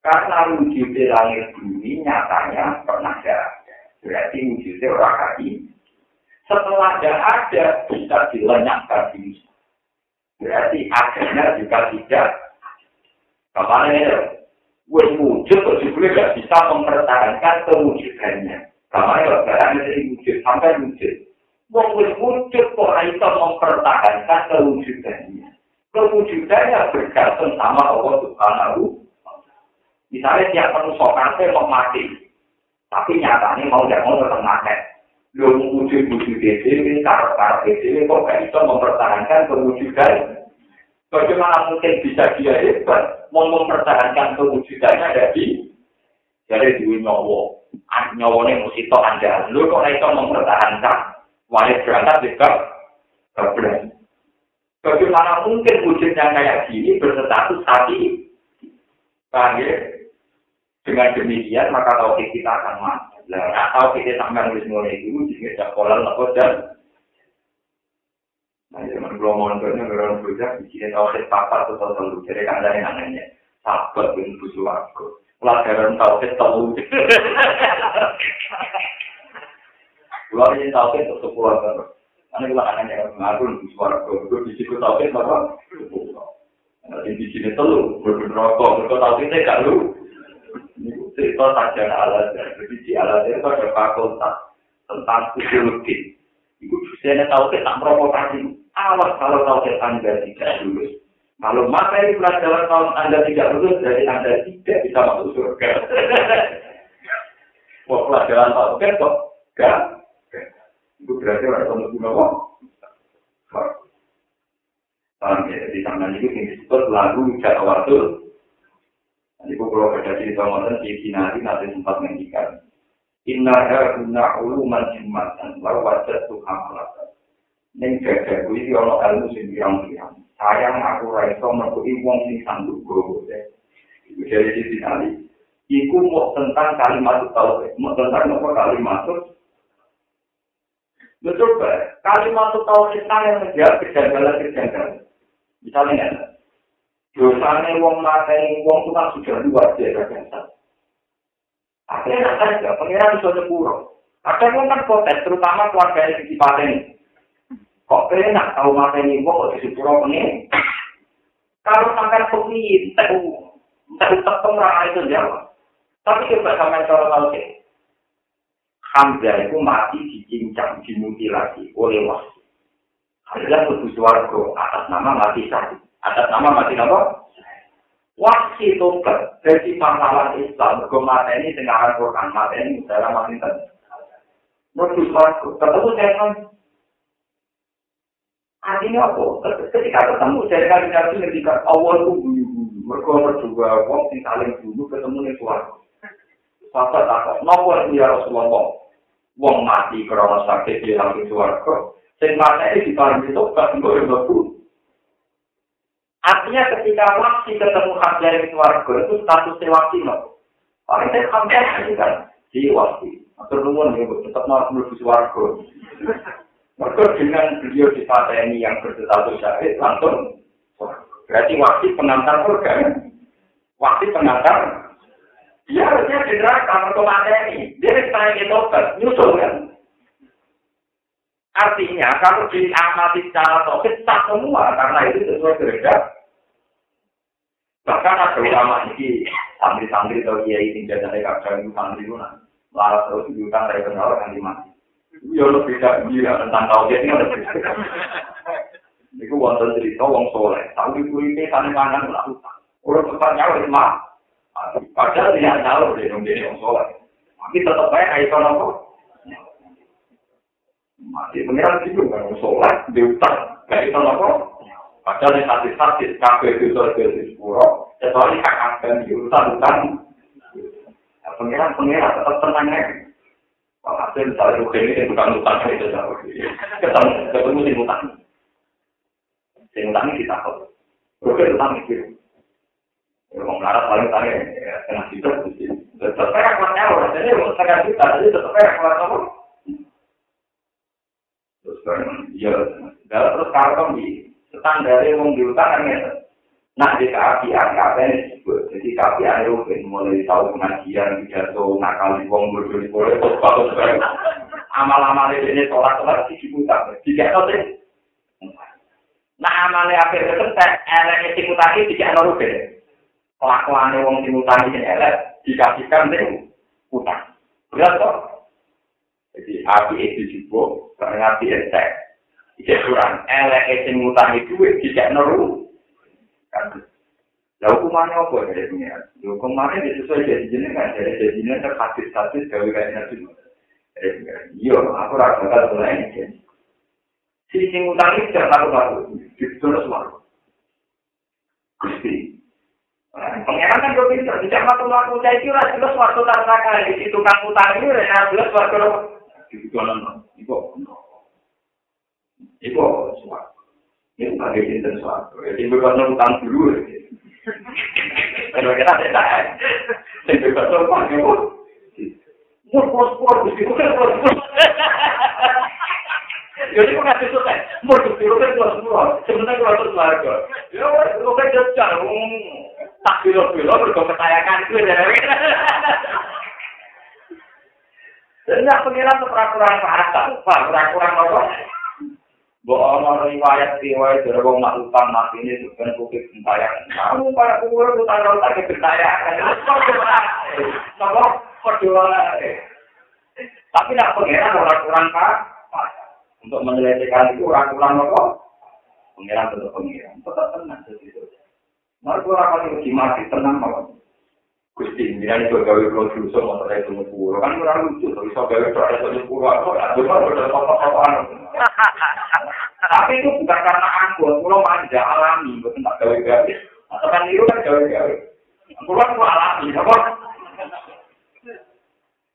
Karena wujudnya langit bumi nyatanya pernah ada. Berarti wujudnya orang kaki. Setelah ada ada, bisa dilenyapkan di Berarti akhirnya juga tidak. Kapan ini? Wujud wujud gak bisa mempertahankan kewujudannya. Sama ya, barangnya dari wujud sampai wujud. Wong wujud kok bisa mempertahankan kewujudannya. Kewujudannya bergantung sama Allah Subhanahu Misalnya tiap manusia kafir mau mati, tapi nyatanya mau tidak mau tetap mati. Lu wujud wujud karena karena ini kok gak bisa mempertahankan kewujudan. Bagaimana mungkin bisa dia hebat mau mempertahankan kewujudannya dari dari duit nyawa, nyawanya mesti to anda. Lu kok bisa mempertahankan? Wajib berangkat juga berani. Bagaimana mungkin wujudnya kayak gini berstatus tadi? Paham ya? Dengan demikian maka tauhid kita akan mati. Nah, tahu kita sampai nulis mulai itu jika sekolah lapor dan Nah, zaman belum mondoknya orang berusaha bikin tauhid papa atau selalu jadi kan dari anaknya sahabat bin busuwargo. Pelajaran tauhid tahu. Kalau ini tauhid untuk sepuluh tahun. Karena kalau anaknya mengatur busuwargo, itu di situ tauhid maka Nah, di sini telur, berbenrokok, berkotauhidnya gak lu. Cerita saja alat jadi di alat itu ada fakultas tentang fisiologi. Ibu saya tahu kita provokasi. Awas kalau tahu anda tidak lulus. Kalau materi pelajaran tahun anda tidak lulus, jadi anda tidak bisa masuk surga. Wah pelajaran tahu kan kok gak? Itu berarti orang kamu guna kok. Paham ya? Di sana itu disebut lagu jadwal Jadi kalau ada cerita ngoten di Kinari nanti sempat menghentikan. Inna guna uluman jimatan, lalu wajah tuh hamalatan. Neng jaga gue itu ono ilmu sing pirang-pirang. Sayang aku raiso merkui wong sing sanggup gue. Ibu jadi di Kinari. Iku mau tentang kalimat tauhid, mau tentang apa kalimat Betul, Pak. Kalimat tauhid yang menjawab kejanggalan-kejanggalan. Misalnya, dosane wong mateni wong itu kan sudah luar biasa biasa. Akhirnya nak saja, pengiran bisa sepuro. Ada wong kan protes, terutama keluarga yang di pateni. Kok enak tahu mateni wong kok di sepuro pengiran? Kalau sampai pengiran, tahu, tahu tetap itu jawab. Tapi coba sampai cara tahu sih. Hamzah itu mati dicincang, dimutilasi oleh wasi. Hamzah itu suarga atas nama mati sakit. Atas nama mati apa? Wasi tobat dari pahlawan Islam ke mata ini dengan Quran mata ini dalam mati tadi. Menurut dengan artinya apa? Ketika ketemu dari kali kali ketika awal itu mereka berdua wong sing saling dulu ketemu nih suatu. Papa tak nopo ya Rasulullah. Wong mati karena sakit di dalam suarga. Sing mata ini diparingi tobat untuk yang Artinya ketika waksi ketemu Hamzah yang keluarga itu statusnya waksi loh. Paling saya Hamzah kan di waksi. Atau nuwun ya, tetap mau menuju suarga. Mereka dengan beliau di ini yang berstatus syahid langsung berarti waksi pengantar surga kan? Waksi pengantar dia harusnya di neraka mereka ini. Dia sekarang itu nyusul kan? Artinya kalau diamati secara topik tak semua karena itu sesuai kehendak Bahkan ada ulama ini, santri-santri atau kiai ini jadi ada kakak itu santri itu nah, lalu terus diutang dari kenal kan di mati. Ya lebih tidak gila tentang kau jadi nggak lebih. Iku wonten cerita wong soleh, tapi kulitnya sana mangan lah utang. Orang tempatnya wis mah, Padahal dia tahu dia dong dia yang sholat. Tapi tetap baik kaitan apa? Mati pengiran itu kan sholat diutang kaitan apa? Padahal di hati-hati kafe itu jadi sepuluh. Kecuali kakak diutang utang. Pengiran pengiran tetap tenang ya. Kalau hasil misalnya rugi ini bukan utang itu jauh. Ketemu ketemu di utang. Di utang ini kita kok. Rugi utang itu. Kalau melarat paling tanya, ya, kena hidup. Tetap aja kuatnya orang, jadi mau sekarang kita, jadi tetap aja kuat apa? Terus ya, terus kalau di standar yang diutang kan ya, nah di keapian kapan disebut, jadi keapian itu mulai tahu pengajian, pidato, nakal di wong bodoh di bagus sekarang. Amal-amal ini tolak-tolak di diutang, tidak tahu. Nah amalnya akhir kesentek, elek isi mutasi tidak ada kelakuan wong sing utang iki elek dikasihkan ning utang. Berat kok. Jadi api itu juga karena api entek. Iki kurang elek sing utang itu tidak neru. Lah hukumannya apa dari pengiran? Hukumannya sesuai jadi jenis kan, jadi jadi jenis terkasih-kasih gawe kayak nanti. Iya, aku rasa bakal mulai ini. Si sing utang itu tidak tahu-tahu, ditulis waru. Gusti, Pengiran kan gue pinter, tidak waktu waktu saya kira jelas waktu tak kali di situ ini, nah jelas waktu lo di jalan ibu, ibu suatu, ini sebagai pinter suatu, ya ibu kan utang dulu, kalau kita tidak, ibu kan utang dulu, pur pur pur, ibu kan pur pur, jadi kok ngasih selesai, pur pur pur, pur pur, sebenarnya kalau terus warga, ya udah, kan jajan, tak bilo-bilo bergo ketayangan itu. Dan yang pengiran itu peraturan bahasa, peraturan apa? Bahwa riwayat riwayat dari wong mak utang mati ini bukan bukit gentayangan. Kamu para kubur utang utang ke gentayangan. Nopo perjuangan. Tapi nak pengiran peraturan pak, untuk menyelesaikan itu peraturan apa? Pengiran tetap pengiran, tetap tenang segitu. Mereka orang yang mati tenang apa? Gusti, ini itu gawe kalau dosa motor itu pura kan kurang lucu, tapi so gawe kalau itu pura apa? Cuma udah apa-apaan. Tapi itu bukan karena aku, aku manja alami, bukan tak gawe gawe. Atau kan itu kan gawe gawe. Aku kan alami, apa?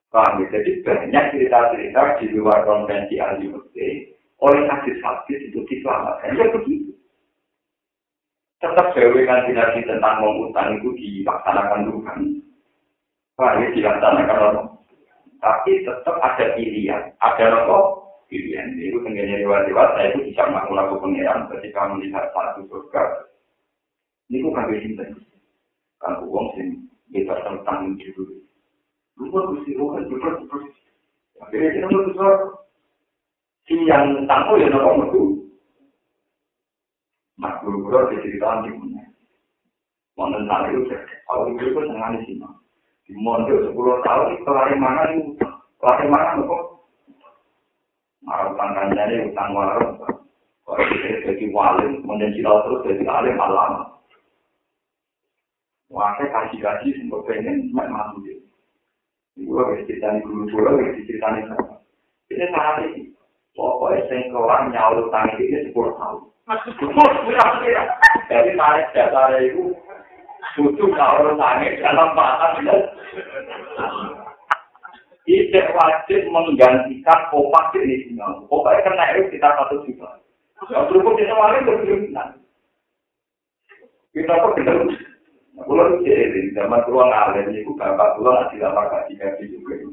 Paham? Jadi banyak cerita-cerita di luar konvensi ahli oleh hadis-hadis itu diselamatkan. Ya begitu. Tetap dewe kan dinasti tentang mengutang itu dilaksanakan Tuhan. Wah, ini dilaksanakan Allah. Tapi tetap ada pilihan. Ada apa? Pilihan. Itu tengganya lewat-lewat, saya itu bisa melakukan pengiran ketika melihat satu surga. Ini kok kagak cinta. Kan uang sih, kita tentang itu. Lupa gusti rohan, lupa terus. Akhirnya kita. Si yang tentang ya nopo metu. Nah, guru-guru di cerita di punya. Wonten saat itu, kalau itu itu senang di sini. Di mondok sepuluh tahun, kelari mana itu? Kelari mana itu? Marah utang kanjani, utang warung. Kalau kita jadi wali, kemudian cita terus jadi alim alam. Saya kasih-kasih, sempat pengen, mak mampu dia. Ibu harus cerita di guru-guru, harus cerita di sana. Ini saat ini. Pokoknya saya keluar nyawa utang ini sepuluh tahun. Jadi tarik dasar itu butuh kalau tangis dalam batas tidak wajib menggantikan kopak jenis ini. Kopak kena itu kita satu juta. Yang di semua itu berjuta. Kita kok benar. Pulau jadi zaman pulau ngalir itu bapak pulau nggak tidak pakai gaji juga.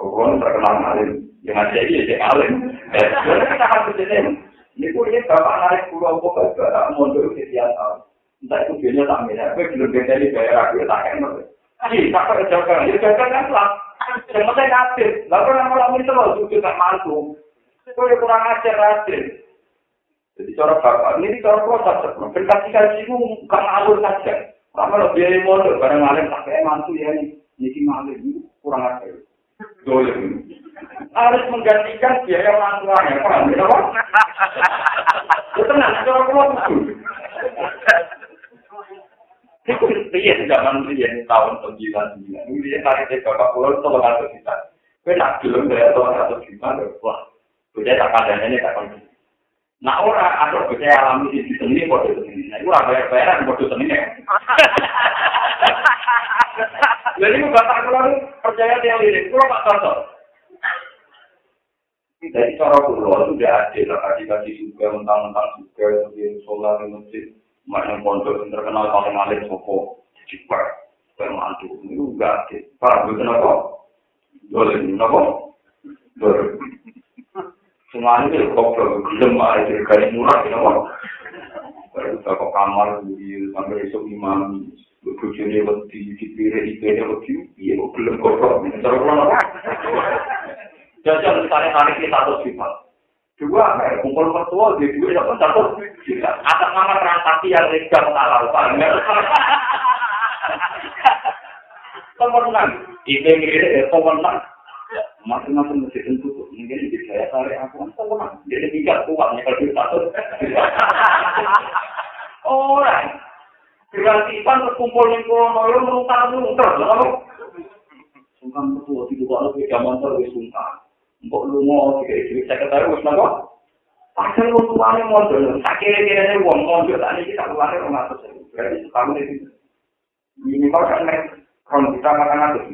Pulau terkenal ngalir, yang ada ini jadi ngalir. Kita harus jadi Ini punya bapak narik pulau pokok ke tak mundur ke sekian tahun. Entah itu biasanya tak minat, tapi belum bisa di bayar aku tak enak. Jadi tak jaga, ya jaga kan lah. Cuma saya lalu orang malam itu loh, itu tak mampu. Ya kurang ajar ngatir. Jadi cara bapak, ini cara proses. Berkasih kasih itu bukan alur saja. Kalau biaya modal, barang tak kayak mantu ya nih. Ini ngalir, kurang ajar. Dolim. Harus menggantikan biaya orang tuanya, paham tenang, itu. Itu Iya, zaman ini tahun sembilan sembilan. Ini tarik ke bapak pulau itu tolong atau kita. Kue nak belum dari tolong atau kita, wah, udah tak ada ini tak kondisi. Nah orang ada bisa alami di sini bodoh seni. Nah itu bayar bayaran bodoh seni ya. Jadi bapak kalau percaya dia lirik, kalau pak contoh. Jadi cara pulau itu tidak adil, kasih-kasih juga, mentang-mentang juga, yang sholat, yang masjid, maknya pondok yang terkenal paling alim sopo, jiper, kayak mantu, itu enggak adil. Paham, itu kenapa? Boleh, kenapa? Boleh. Semuanya itu kok gelem aja dari murah kenapa? Baru kita kamar di sampai esok imam bujune wedi dipire ipene wedi iya kok gelem kok terus apa? Jajan misalnya hari kita satu sifat. Dua, kumpul mertua di dua ya kan satu. Atas nama transaksi yang legal halal, Temenan, ini mirip temenan. Masing-masing mesti tentu, mungkin di saya tarik aku, temenan. Jadi tiga kuatnya kalau kita satu. Orang, berarti kan kumpul yang kono, lu lalu. Sungkan mertua, tidak ada zaman terus sungkan. Mbok lunga iki sekretaris wis napa Pasal wong tuane mondok, tak kira-kira wong mondok tak iki tak luare ora ngatus. Berarti setahun iki. Minimal kan nek kon kita makan atus.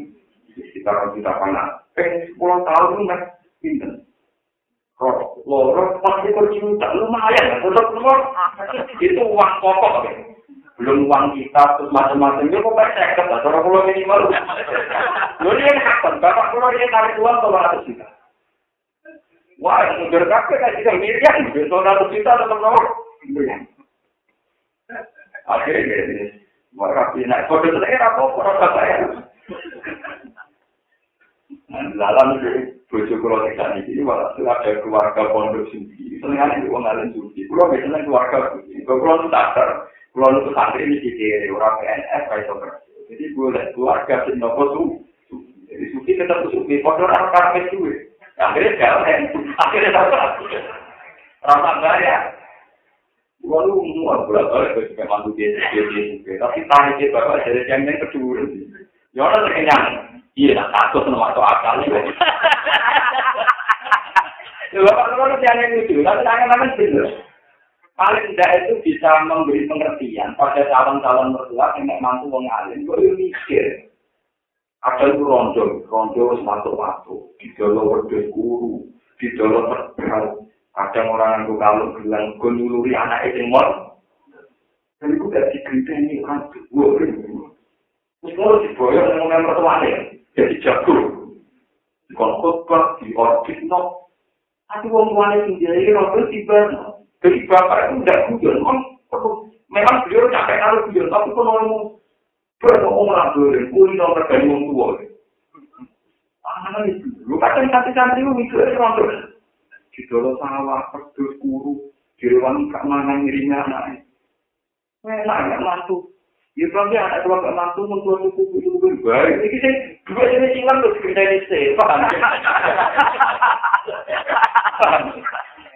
Kita kon kita panas. Eh, 10 tahun nek pinten. Kok loro pasti kok cinta lumayan, tetap nomor itu uang pokok. Belum uang kita terus macam-macam itu kok saya kata, kalau pulau minimal. Lalu ini kapan? Bapak pulau ini tarik uang kalau ratus juta. Wah, mundur kabeh kan tidak miriam, besok satu juta tetap nomor. Akhirnya ini, maka pinak kode saya apa apa saya. Dalam bojo kulo tekan iki malah ada keluarga pondok sendiri. Senengane di wong alim suci. Kulo biasanya keluarga suci. Kulo nu sadar, kulo nu santri ini dikira orang PNS kayak itu. Jadi gue keluarga sing nopo su. Jadi suci tetap suci. Pondok orang karpet suwe. Akhirnya jalan akhirnya dapat rasa bayar Walau muat berat kali gue juga mantu dia dia dia tapi tanya dia bapak jadi yang yang kedua ya orang terkenyang iya nak takut sama masuk akal ya. Bapak kalau yang lucu tapi tangan tangan bener paling tidak itu bisa memberi pengertian pada calon-calon mertua yang mantu mengalir gue mikir Ada itu rondo, rondo satu-satu, di dalam wedus guru, di dalam terbang. Kadang orang itu kalau bilang, gue nyuluri anak itu mor. Dan itu gak digerita ini orang tua. Terus kalau diboyong dengan mertuanya, jadi jago. Di khotbah, di orbit, no. Tapi orang tuanya sendiri, rondo tiba. Jadi bapak itu tidak guyon, memang beliau capek kalau guyon, tapi kalau Berapa orang boleh kuli nomor dari orang tua? Lu kadang santri-santri lu itu aja orang tua. Di dalam sawah, pedus, kuru, di ruang kak mana ngirinya anaknya. Enak, gak mantu. Ya, berarti anak tua gak mantu, mentua suku, itu baik. Ini sih, dua jenis silang tuh, sekitar ini sih,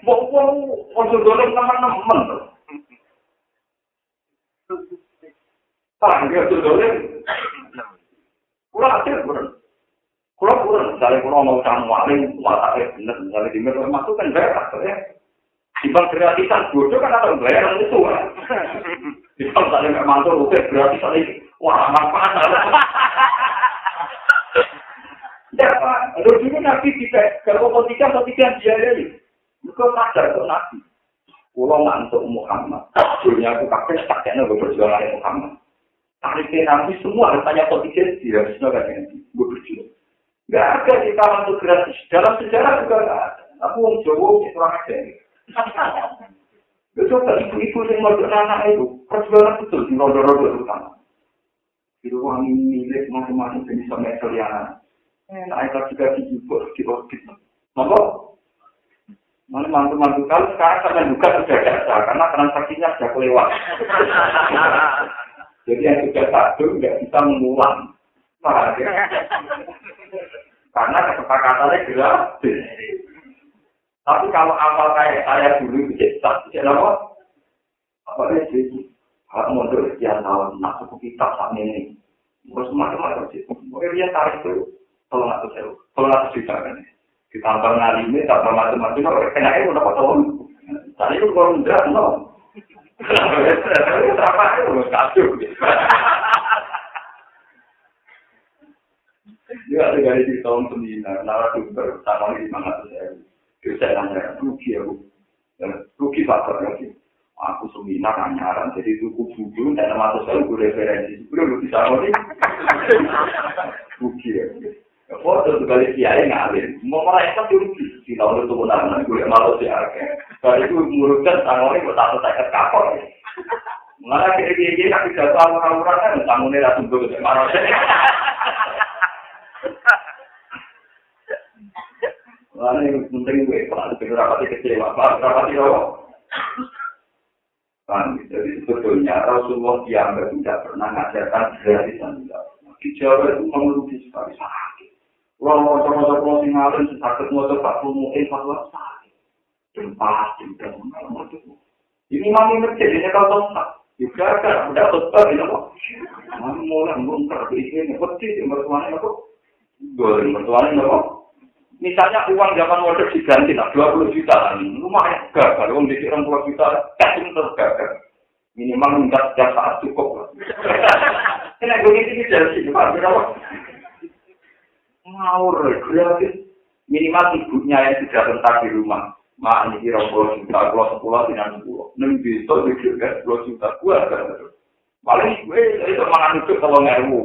mau, mau, dorong teman-teman. Paham ya, itu dolim. Kurang aja, kurang. Kurang, kurang. Misalnya kurang mau sama waling, watak ya bener. Misalnya di media masuk kan bayar, ya. Dibang gratisan, bodoh kan ada bayar itu. Dibang misalnya nggak mantul, oke, gratisan ini. Wah, manfaat. Ya, Pak. Lalu dulu Nabi tidak, kalau tiga atau tiga biaya ini. Bukan sadar untuk Nabi. Pulau ngantuk Muhammad. Dunia aku kakek, kakeknya berjualan Muhammad. Tariknya nanti semua hartanya kontingensi ya semua kan yang gue berjuang. Nggak ada di taman itu gratis. Dalam sejarah juga nggak ada. Aku mau coba kurang aja itu coba ibu-ibu yang mau anak itu perjuangan betul di rodo-rodo utama. Itu uang milik masing-masing jenis sama ekstelianan enak itu juga dijubur di orbit monggo. Mana mantu-mantu? Kalau sekarang sampai buka sudah karena transaksinya sudah kelewat. Jadi yang sudah satu nggak bisa mengulang. Ya? Karena kesepakatannya gratis. Tapi kalau awal kayak saya dulu itu jadi tak, jadi apa? Apa jadi? Kalau mundur sekian tahun, nak suku kitab saat ini. Terus macam-macam sih. Mungkin dia tarik itu, tolong aku sewa. Tolong aku cerita kan. Ditambah ngalimi, tambah macam-macam. Kalau kena itu udah potong. Tadi itu kalau udah, no. Apa itu? Ada dari di tahun sembilan, nara dokter, sama di mana saya. Terus saya nanya, rugi aku. Rugi faktor lagi. aku seminar anyaran jadi tuku buku dan masuk saya gue referensi gue lu bisa ngomong buki ya foto sekali kiai ngalir. Mau mereka tuh di tahun itu benar gue malu sih kali itu murutkan tangan ini tak tak kapok Malah kira kira kira tapi jatuh orang-orang kan tangannya langsung tuh ke marah Lalu yang penting gue, kalau ada rapati kecewa, rapati apa? Kan, jadi sebetulnya Rasulullah dianggap tidak pernah mengajarkan gratisan. Di Jawa itu mengeluhi sekali sakit. Tinggalin sakit mau coba mungkin fatwa sakit. Dan pasti dan Ini mami masjid ini kalau tak. Juga kan udah tetap ini kok. Mami mulai ngungkar di sini peti di mertuanya itu. Boleh mertuanya kok. Misalnya uang zaman modern diganti, nah 20 juta lah, lumayan gagal, uang di 20 juta, kasih terus gagal. Minimal minta setiap saat cukup. Ini begitu ini dari Pak, berapa? Ngawur, gratis. Minimal ibunya yang sudah rentak di rumah. Mak, ini kira 10 juta, kalau 10, tidak 10. Neng bisa, mikir kan, 10 juta, gua kan. Paling gue, itu mangan itu kalau ngeru.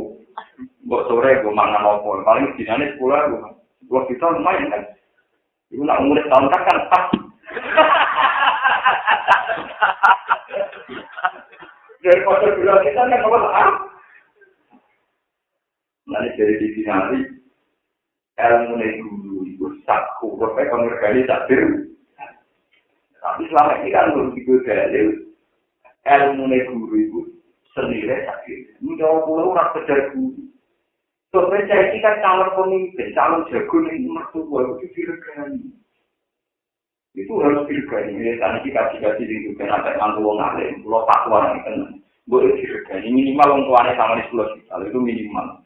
Buat sore, gue mangan apa. Paling dinanya 10, gue dua juta lumayan kan itu nak umur tahun kan pas dari kota dua kita kan apa lah nanti dari di finali ilmu guru itu sakku sampai kami takdir tapi selama ini kan belum itu dalil ilmu guru itu sendiri takdir ini jauh pulau orang kejar guru Soalnya saya ini kan calon pemimpin, calon jago nih mertua itu diregani. Itu harus diregani. Ini tadi kita juga di juga ada yang ngalim, lo takwa nih kan, boleh diregani. Minimal orang tuanya sama di kita, itu minimal.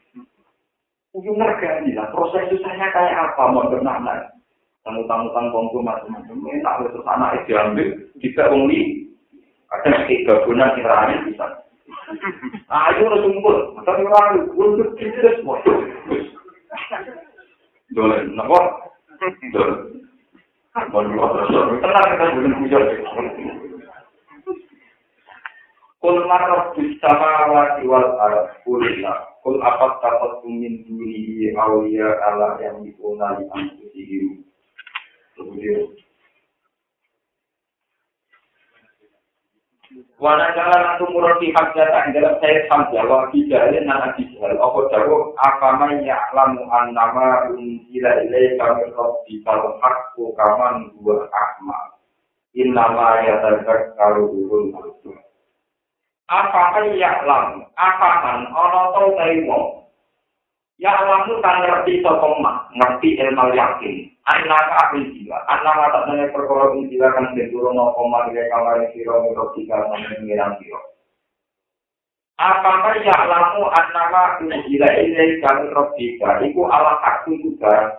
Itu meregani lah. Proses susahnya kayak apa? Mau bernama? Tamu-tamu kongko macam-macam. Enak terus anak itu diambil, tidak ungli. Ada tiga bulan kita bisa. Ayo udah kumpul, tapi orang untuk kita semua. Dole, napa? Dole. Baru terus, tenang kita belum hujan. Kul marah sama wati wal arab kulina. Kul apa dapat tumin duri awliya Allah yang dikunali antusihim. Kemudian Wana jalan aku murah di hak jatah dalam saya sampai wa bijalin nan bijal. Apa jauh apa mai ya'lamu annama unzila ilaika min rabbika al-haqqu kaman huwa ahma. Innama yatadzakkaru ulul albab. Apa mai ya'lamu? Apa man ana to wong Ya kan ngerti sokoma, ngerti ilmu yakin. Anak apa jiwa? Anak mata nanya perkara jiwa kan berdua no koma di kamar siro untuk tiga mengiram siro. Apakah ya lamu anak jiwa ini kami robika? Iku ala aku barang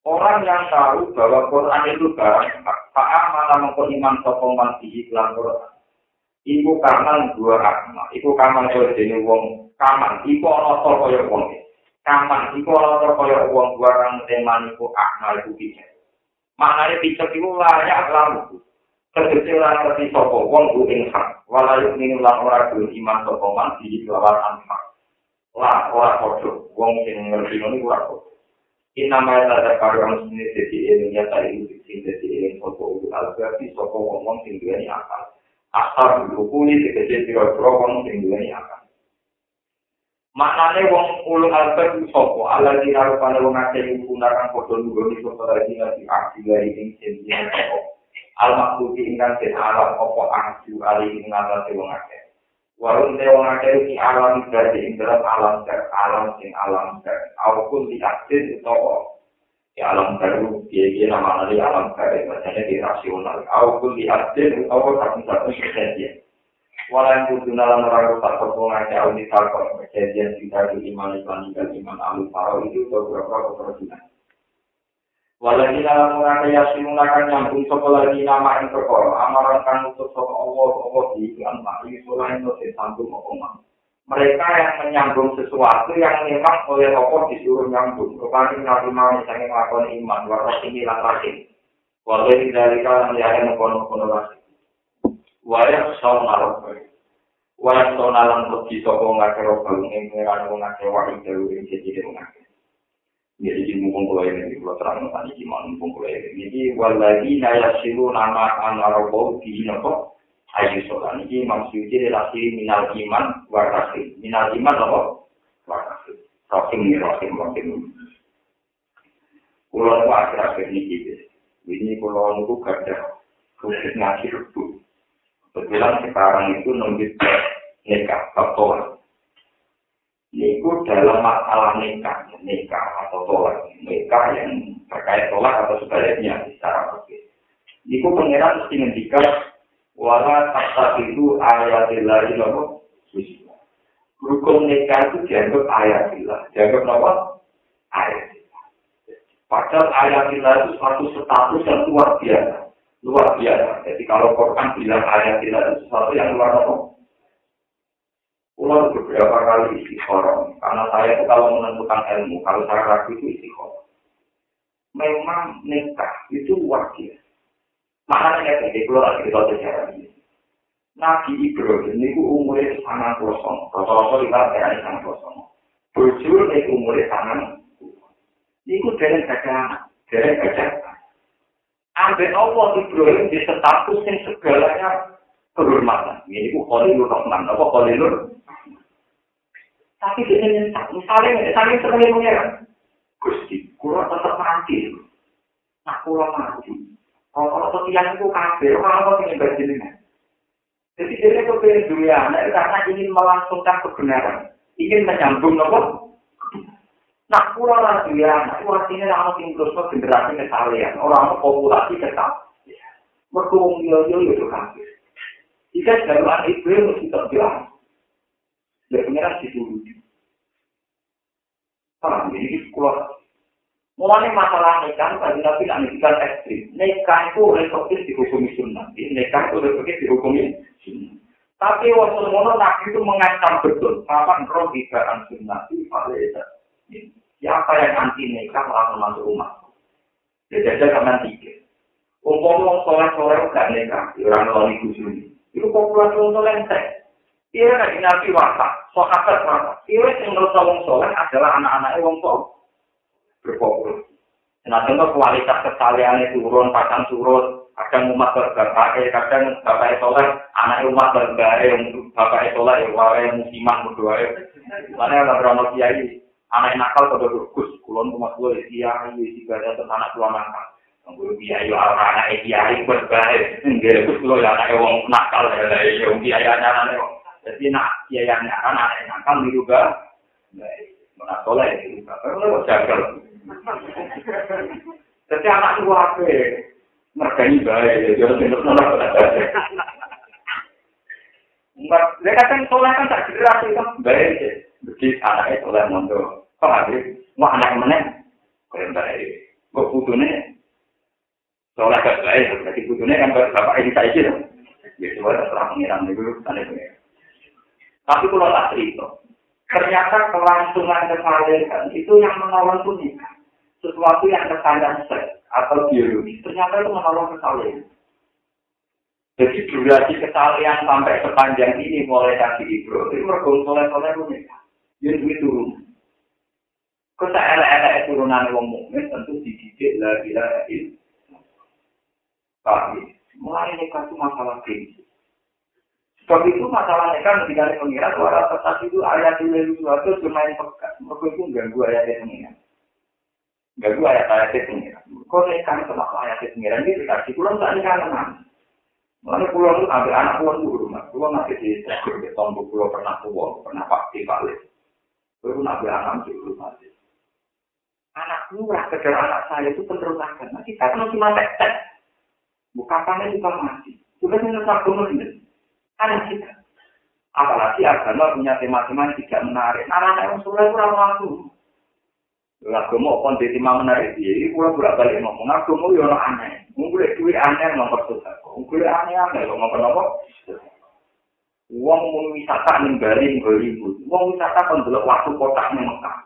Orang yang tahu bahwa Quran itu barang hak, tak malah iman sokoman di iklan Quran. Iku karena dua rahmat, iku kamar jadi wong. Kaman iku ana to kaya wong. Kaman iku ana to kaya wong. Barang teman iku akmal iku piye maknane picek iku layak lamu. Tegese ora ngerti sapa wong ku ing hak. Walayu ning lan ora kuwi iman sapa man iki lawan hak lah ora padha. Wong sing ngerti ngono ora padha. Inama ya ada karang sini jadi ini ya tadi itu sing jadi ini foto itu alberti soko ngomong sing dua ini akal asal buku ini tegese piro-piro ngomong sing dua ini akal Maknane wong ulu alfa ku sapa? Ala dina rupane wong akeh iku gunakan padha nunggu di ngerti aksi dari ing jenenge sapa. Al makbuti ingkang den alam apa aksi ali ing ngatasi wong akeh. Warung te wong akeh iki alam dadi ing dalam alam ter alam sing alam ter. Apapun di utawa ya alam baru dia nama dari alam baru maksudnya di rasional. Apapun di aksi utawa satu-satu kejadian. Walau kudu dalam orang rusak pertolongan ke audit kalkon, kejadian kita di iman iman dan iman alu paro itu beberapa keperluan. Walau di dalam orang kaya simunakan nyambung sekolah di nama yang amaran kan untuk soal Allah, Allah di iklan ini selain itu sambung omongan. Mereka yang menyambung sesuatu yang memang oleh Allah disuruh nyambung. Rupanya nabi mau misalnya melakukan iman, warna ini lantasin. Walau dari kalian melihat mengkono-kono. Wayang saung arep. Wayang saung alam pergi sapa ngake roba wong ngake wae dewe ing siji dewe ngake. Jadi di mumpung kula ini kula terang tadi di mumpung kula ini. Jadi waladi naya silu nama anarobo di nopo ayu solan ini maksudnya relasi minal iman warasi. Minal iman nopo warasi. Rohim ini rohim rohim. Kulo akhir-akhir ini Ini kulo nunggu gada. Khusus ngaji rebu. Kebetulan sekarang itu nunggu nikah atau Niku dalam masalah nikah, nikah atau tolak, nikah yang terkait tolak atau sebaliknya secara berbeda. Niku pengiran mesti ngendikan wala tak itu ayatillahi nopo Hukum nikah itu dianggap ayatillah, dianggap nopo ayatillah. Padahal ayatillah itu suatu status yang luar biasa. luar biasa. Jadi kalau Quran bilang ayat tidak itu sesuatu yang luar biasa. Pulau beberapa kali isi koron, karena saya itu kalau menentukan ilmu, kalau saya ragu itu isi koron. Memang nikah itu luar Makanya jadi pulau lagi kita sejarah ini. Nabi Ibrahim ini umurnya sangat kosong. Kalau-kalau kita berani sangat kosong. Bujur ini umurnya sangat Ini dari gajah, dari gajah. Ambil Allah Ibrahim di status yang segalanya kehormatan. Ini itu Khalilur Rahman. Apa Khalilur? Tapi nyentak. Misalnya, misalnya sering mengira. Gusti, kurang tetap mati. Nah, kurang mati. Kalau kalau setiap itu kafir, orang-orang ingin berjenis. Jadi dia itu pengen dunia, karena ingin melangsungkan kebenaran. Ingin menyambung nopo Nah, pulau lagi ya, nah, itu artinya orang yang terus generasi kesalahan, orang populasi tetap. Merkuung yo yo itu kan. Jika jalan itu mesti terbilang. Ya pengiran di dulu. Paham, jadi sekolah. Mulai masalah nikah, tadi nabi nak nikah ekstrim. Nikah itu resources dihukumi sunnah. Nikah itu resources dihukumi sunnah. Tapi waktu mono nabi itu mengancam betul. Kapan roh ibaran sunnah itu Siapa yang anti nikah langsung masuk rumah. Jadi ada kaman tiga. Umpama wong soleh-soleh gak nikah, orang loli kusuni. Itu populasi soleh entek. Iya nabi watak, sahabat watak. Iya yang menurut wong soleh adalah anak-anaknya wong soleh. Berpopulasi. Nah, contoh kualitas kesaliannya turun, pasang surut, kadang umat berbapaknya, kadang bapaknya soleh, anak umat berbapaknya, bapaknya soleh, yang musiman, berdoa. Mana yang berapa kiai, anak nakal pada berkus kulon tua ya ini jika ada anak tua nakal Nggur biaya orang anak kiai berbaik, enggak itu kalau ya anak wong nakal ya, ya wong biaya anak anak jadi nak biaya anak anak nakal ini juga, mana soleh itu juga, kalau jagal. Jadi anak? Mereka ini baik, jadi harus minum nolak. Enggak, dia kata soleh kan tak generasi kan baik, jadi anaknya soleh mondok. Paham ya? Mau anak mana? Kalian baik. Kok putune? Soalnya gak baik, berarti putune kan bapak ini saya gitu. Ya coba terang pengiran dulu, tanda pengiran. Tapi kalau tak cerita, ternyata kelangsungan kesalahan itu yang menolong tuh Sesuatu yang terkandang seks atau biologis, ternyata itu menolong kesalahan. Jadi durasi kesalahan sampai sepanjang ini mulai dari Ibrahim, itu mergong soleh-soleh menikah. Yang duit turun. Kota elek-elek turunan wong mukmin tentu dididik la ilaha illallah. Tapi mulai nikah itu masalah prinsip. Sebab itu masalah nikah ketika ada pengira suara tetap itu ayat itu suatu cuma yang pekat. Mereka itu ganggu ayat yang. Ganggu ayat-ayat yang pengira. Kau itu masalah ayat yang pengira ini dikasih pulang tak nikah teman. Mulai pulang itu ambil anak pulang di rumah. Pulang nanti di tegur di tombol pulau pernah pulang, pernah pasti balik. Baru nabi anak di rumah. anak murah sekedar anak saya itu penerus agama. Kita kan cuma tek-tek. Buka tangan juga mati. Sudah saya nggak ini. Anak kita. Apalagi agama punya tema-tema tidak menarik. Anak-anak yang soleh kurang waktu. Agama pun di tema menarik dia, ini kurang berat balik ngomong. Agama ya orang aneh. Mungkin duit aneh nomor susah. Mungkin aneh-aneh lo ngomong apa? Uang mau wisata nih Bali nggak ribut. Uang wisata kan dulu waktu kotak nih Mekah.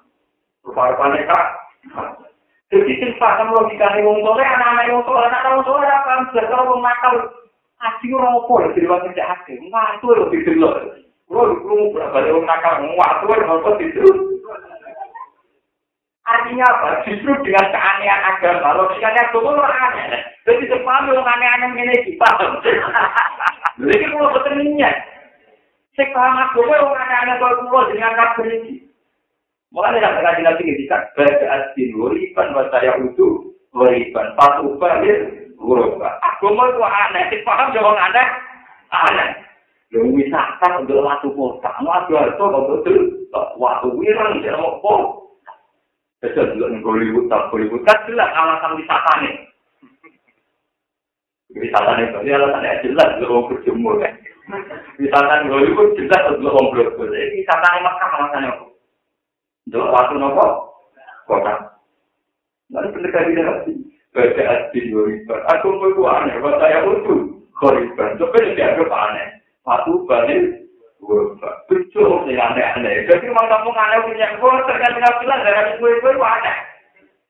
Rupa-rupa kak. Jadi simpan sama logika nih wong soleh, anak-anak wong soleh, anak-anak wong soleh apa? Kalau wong nakal, Ati ora opo lho dhewe wong cek ati. Watu lho didelok. Kulo kulo berapa lho nakal watu lho opo didelok. Artinya apa? Justru dengan keanehan agama, logikanya itu ora aneh. Jadi sepaham yang aneh-aneh ini dipaham. Jadi kalau saya paham agama yang aneh-aneh kalau kulo dengan kabel ini. Mulai dari kaji nanti kita baca asin wariban bahasa yang utuh wariban patuh balik Gurubah. Agama itu aneh. Dipaham jangan aneh. Aneh. Yang wisata untuk waktu kota. Waktu itu untuk itu. Waktu wirang. Kok. Bisa juga nih Hollywood. Tak Hollywood. Kan jelas alasan wisata nih. Wisata nih. Ini alasannya jelas. Untuk orang berjumur. Wisata nih Hollywood. Jelas untuk orang berjumur. Wisata nih Makkah alasannya. Untuk waktu nopo. Kota. Lalu pendekatan dia baca asli wariban. Aku mau aneh, buat saya itu wariban. Tapi ini dianggap aneh. Satu balik Tujuh ini aneh-aneh. Jadi mau kamu aneh punya gue, tergantung bilang dari gue gue itu aneh.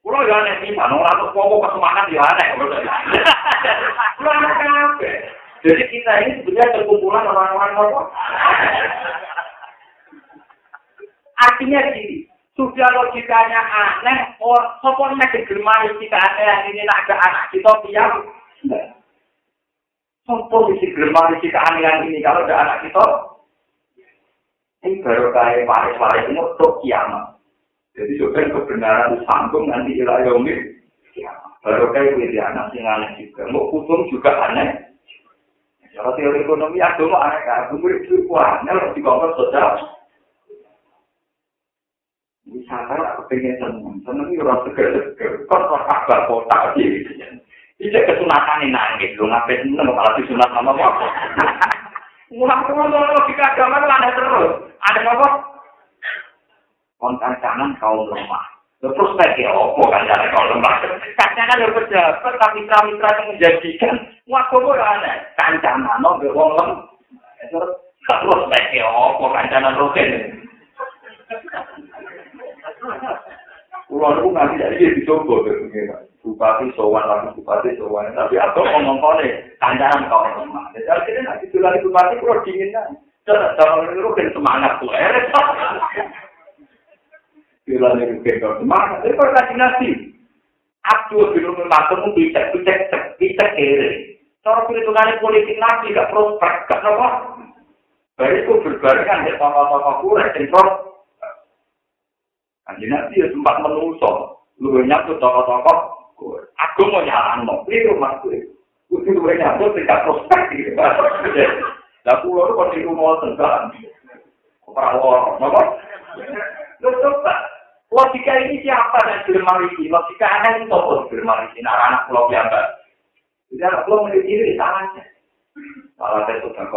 Kulo ya aneh sih, mana orang tuh pokok kesemangat ya aneh. Kulo aneh kenapa? Jadi kita ini sebenarnya terkumpulan orang-orang apa? Artinya gini, sudah logikanya aneh, or sopon nek digemari kita aneh ini nak ada anak kita piam. Sopon isi kita aneh ini kalau ada anak kita. Ini baru kayak paris-paris ini untuk kiamat. Jadi juga kebenaran sambung nanti ilayomi kiamat. Baru kayak wiri anak sing aneh juga. Mau hukum juga aneh. Kalau teori ekonomi agama aneh kan, murid itu aneh, harus dikongkos sosial. wisata aku pengen seneng seneng itu orang seger seger kok kok kabar kota gitu ini kesunatan ini nangis lu ngapain seneng malah disunat sama apa mulai keluar logika agama itu ada terus. Ada apa? Kontan kanan kaum lemah. Terus lagi opo kan cara kaum lemah? Katanya kan ada pejabat tapi mitra mitra yang menjadikan waktu itu aneh? Kancanan no bewong lem. Terus lagi opo kancanan rutin? Kulo niku nganti saiki dicoba Bupati sowan lagi bupati sowan. Tapi aku ngomong kone kancaran kau lemah. Jadi akhirnya nanti tulari bupati kulo dingin kan. Jangan jangan itu kan semangat tuh. Tulari bupati kau semangat. Tapi koordinasi. Aku belum memakai bisa bisa bisa kere. Cara perhitungan politik lagi gak prospek, gak apa. Baik itu berbarengan dengan tokoh-tokoh kurang, Kanjeng Nabi ya sempat menungso, lu nyatu tokoh-tokoh, aku mau nyalan mau, ini rumah gue. Gue lu nyatu tidak prospek gitu. Lah pulau itu kondisi rumah tenggelam. Perawal, apa? Lu coba, logika ini siapa yang bermarisi? Logika aneh itu apa bermarisi? Anak-anak pulau biasa. Jadi anak pulau menjadi diri, salahnya. Salah saya yang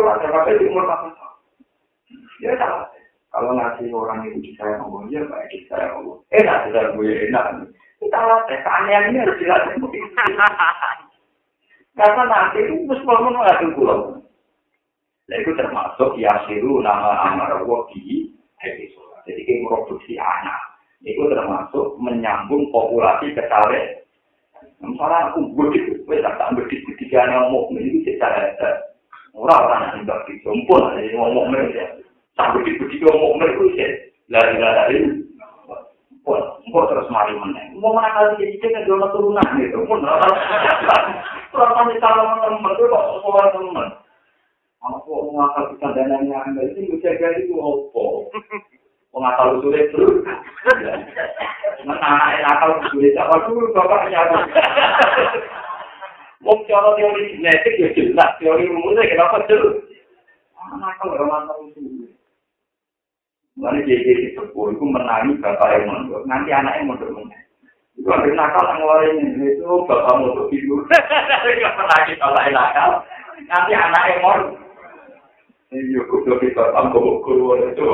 lah, saya pakai di umur 4 tahun. Ya salah. Kalau ngasih orang itu disayang Allah, ya baik disayang Allah. Enak, sudah gue enak. Kita latih, keanehan ini harus dilatih. Karena nanti itu terus mau mengatur pulau. Nah itu termasuk yasiru nama amar wadi Jadi kayak produksi anak. Itu termasuk menyambung populasi ketare. Misalnya aku bedik, gue tak tak bedik ketika yang mau ini secara orang-orang yang tidak disumpul, jadi ngomong mereka. Sampai begitu mau mereka sih, lari-lari. Pun, pun terus mari meneng. Mau mana kali jadi cek jual turunan gitu. Pun, kurang kami kalau teman itu kok sekolah teman. Aku mau ngakal bisa dananya anda itu bisa jadi itu opo. Mengakal sulit terus. Mana nakal sulit apa dulu bapaknya. Wong cara teori genetik ya jelas, teori rumusnya kenapa jelas? Nakal orang nakal sulit. Mana jadi di sepuh itu menangi bapak yang mondok, nanti anak yang mondok mondok. Itu ada nakal yang ngeluarin itu bapak mondok itu. Gak pernah kita lain nakal, nanti anak yang mondok. Iya, kudu kita tambah guru itu.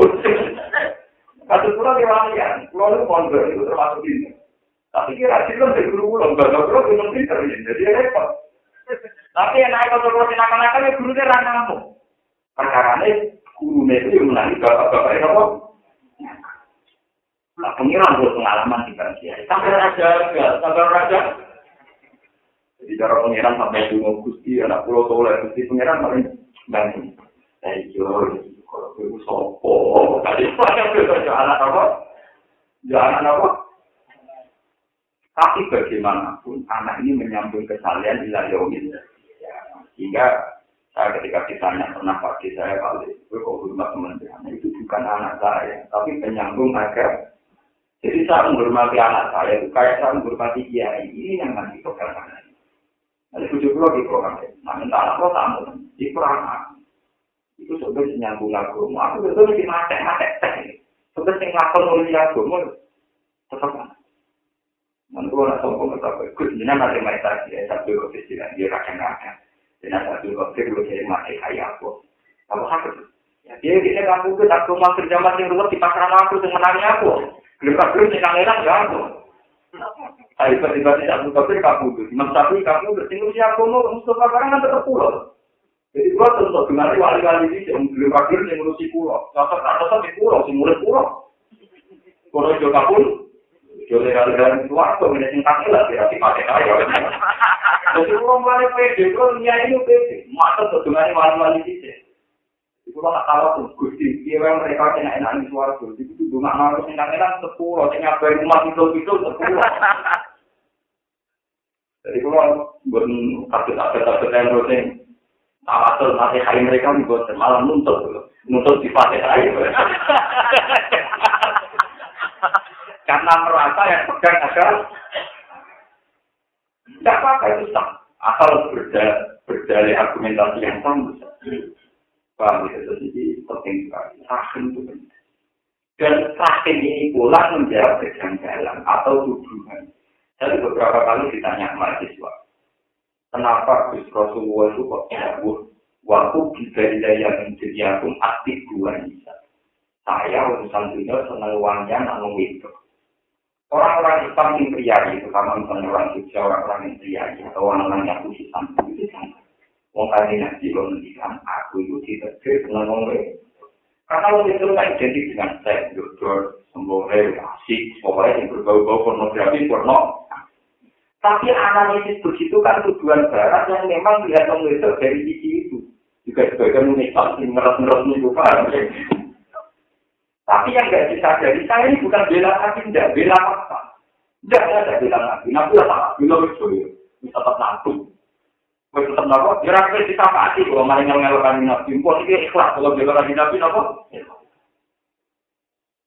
Kata pulau di walian, pulau itu pondok itu termasuk ini. Tapi kira kira dari guru enggak tahu pulau itu pinter jadi repot. Tapi yang naik kalau pulau tindakan-tindakan ya guru dia ranamu. Perkara ini guru itu yang menangi bapak-bapak itu apa? Nah, pengiran buat pengalaman di Bangsia. Sampai raja, sampai raja. Jadi cara pengiran sampai dulu gusti anak pulau soleh, gusti pengiran paling banyak. Ayo, kalau itu sopo, tadi bertanya anak apa? Jangan apa? Tapi bagaimanapun anak ini menyambung kesalahan di layomin. Sehingga saya ketika ditanya pernah pagi saya kali, gue kok hormat teman-teman itu bukan anak saya, tapi penyambung agar jadi saya menghormati anak saya itu kayak saya menghormati kiai ini yang nanti pegang anak. Jadi tujuh puluh di program, nah minta anak lo tamu, di program itu sebenarnya nyambung agama. Aku betul mesti mati mati teh. Sebenarnya ngakon nulis agama tetap. Mantu orang sombong tetap ikut. Jadi nanti mereka dia satu kesistiran dia kadang kadang. Dan satu kesistiran lu jadi mati kayak aku. Apa hak? Ya dia dia kamu ke tak rumah kerja masih rumah di pasar aku dengan menangis aku. Belum belum sih nang enak ya aku. Tapi tiba-tiba tidak buka kamu tuh. Mas tapi kamu bertinggal siapa mau Mustafa barang kan tetap pulau. Jadi gua tentu dengan wali-wali ini yang beli wakil yang ngurusi pulau. Sosok atau di pulau, si murid pulau. Kalau juga pun, jadi kalian keluar tuh ini singkat lah, tidak dipakai kaya. Jadi pulau mulai pede, pulau niat ini pede. Masa tuh dengan wali-wali ini. Iku lah kalau pun gusti, dia yang mereka kena enak di suara tuh. Jadi itu cuma harus enak enak sepuluh, yang ngapain rumah itu itu sepuluh. Jadi kalau buat kasus-kasus yang rutin, Tawasul masih hari mereka juga malam nuntut, nuntut di pasir air. Karena merasa yang pegang agar tidak apa-apa itu sah. Asal berda, berdalih argumentasi yang sama. Paham ya, jadi penting sekali. Rahim itu penting. Dan rahim ini pula menjawab kejanggalan atau tuduhan. Saya beberapa kali ditanya mahasiswa Kenapa Gus Rasulullah itu kok jauh? Waktu bisa daya menjadi aku aktif dua bisa. Saya urusan dunia senang uangnya namun itu. Orang-orang Islam yang pria itu, sama misalnya orang Jogja, orang-orang yang pria atau orang-orang yang khusus sampai itu kan. Wong kali nanti lo mendikan aku itu tidak dengan orang Karena lo itu kan identik dengan saya, dokter, sembore, asik, pokoknya yang berbau-bau pornografi, porno, Tapi analisis begitu kan tujuan barat yang memang melihat itu dari sisi itu. Juga sebagian unikal, meres-meres itu paham. Tapi yang nggak disadari, saya ini bukan bela kaki, tidak bela fakta. Tidak ada bela kaki. Nabi lah salah, bila itu ya. Ini tetap nabi. Kita tetap nabi, ya rakyat kita pasti kalau malah yang ngelakkan nabi. Mpok ini ikhlas, kalau bela kaki nabi, nabi.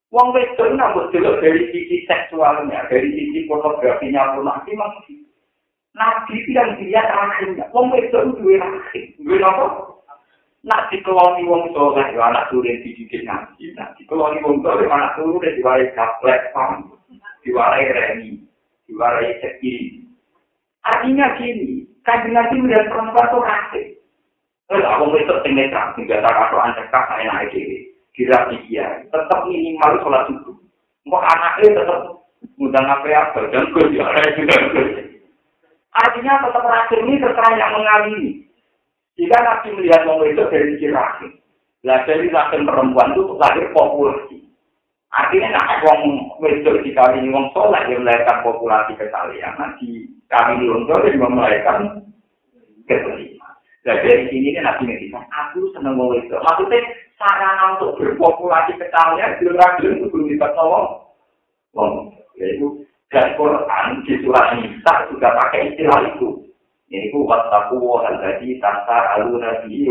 Wong wedok nambah delok dari sisi seksualnya, dari sisi pornografinya pun nanti masih. Nabi itu yang dia. Wong wedok itu dua terakhir. Dua apa? Nak dikeloni wong soleh, ya anak turun dididik nabi. Nak dikeloni wong soleh, anak turun dan diwarai gaplek, paham? Diwarai remi, diwarai seki. Artinya gini, kajian nabi melihat perempuan itu terakhir. Kalau wong wedok tinggal tinggal tak kata ancak kakak enak aja. kira dia tetap minimal sholat subuh. Mau anaknya tetap ngapain apa dan gue juga Artinya tetap terakhir ini terserah yang mengawini. Jika nabi melihat mau itu dari sisi rahim, lah dari rahim perempuan itu lahir populasi. Artinya nak wong wedok dikawini wong soleh yang melahirkan populasi kesalian, nanti kami untuk melahirkan keterima. Jadi dari sini kan nabi ngerti, aku seneng wong wedok. Maksudnya sarana untuk berpopulasi kecalnya belum ragil itu belum bisa tolong. Wong, yaitu dan Quran di surat Nisa juga pakai istilah itu. Ini ku wattaku hal tadi tasa alu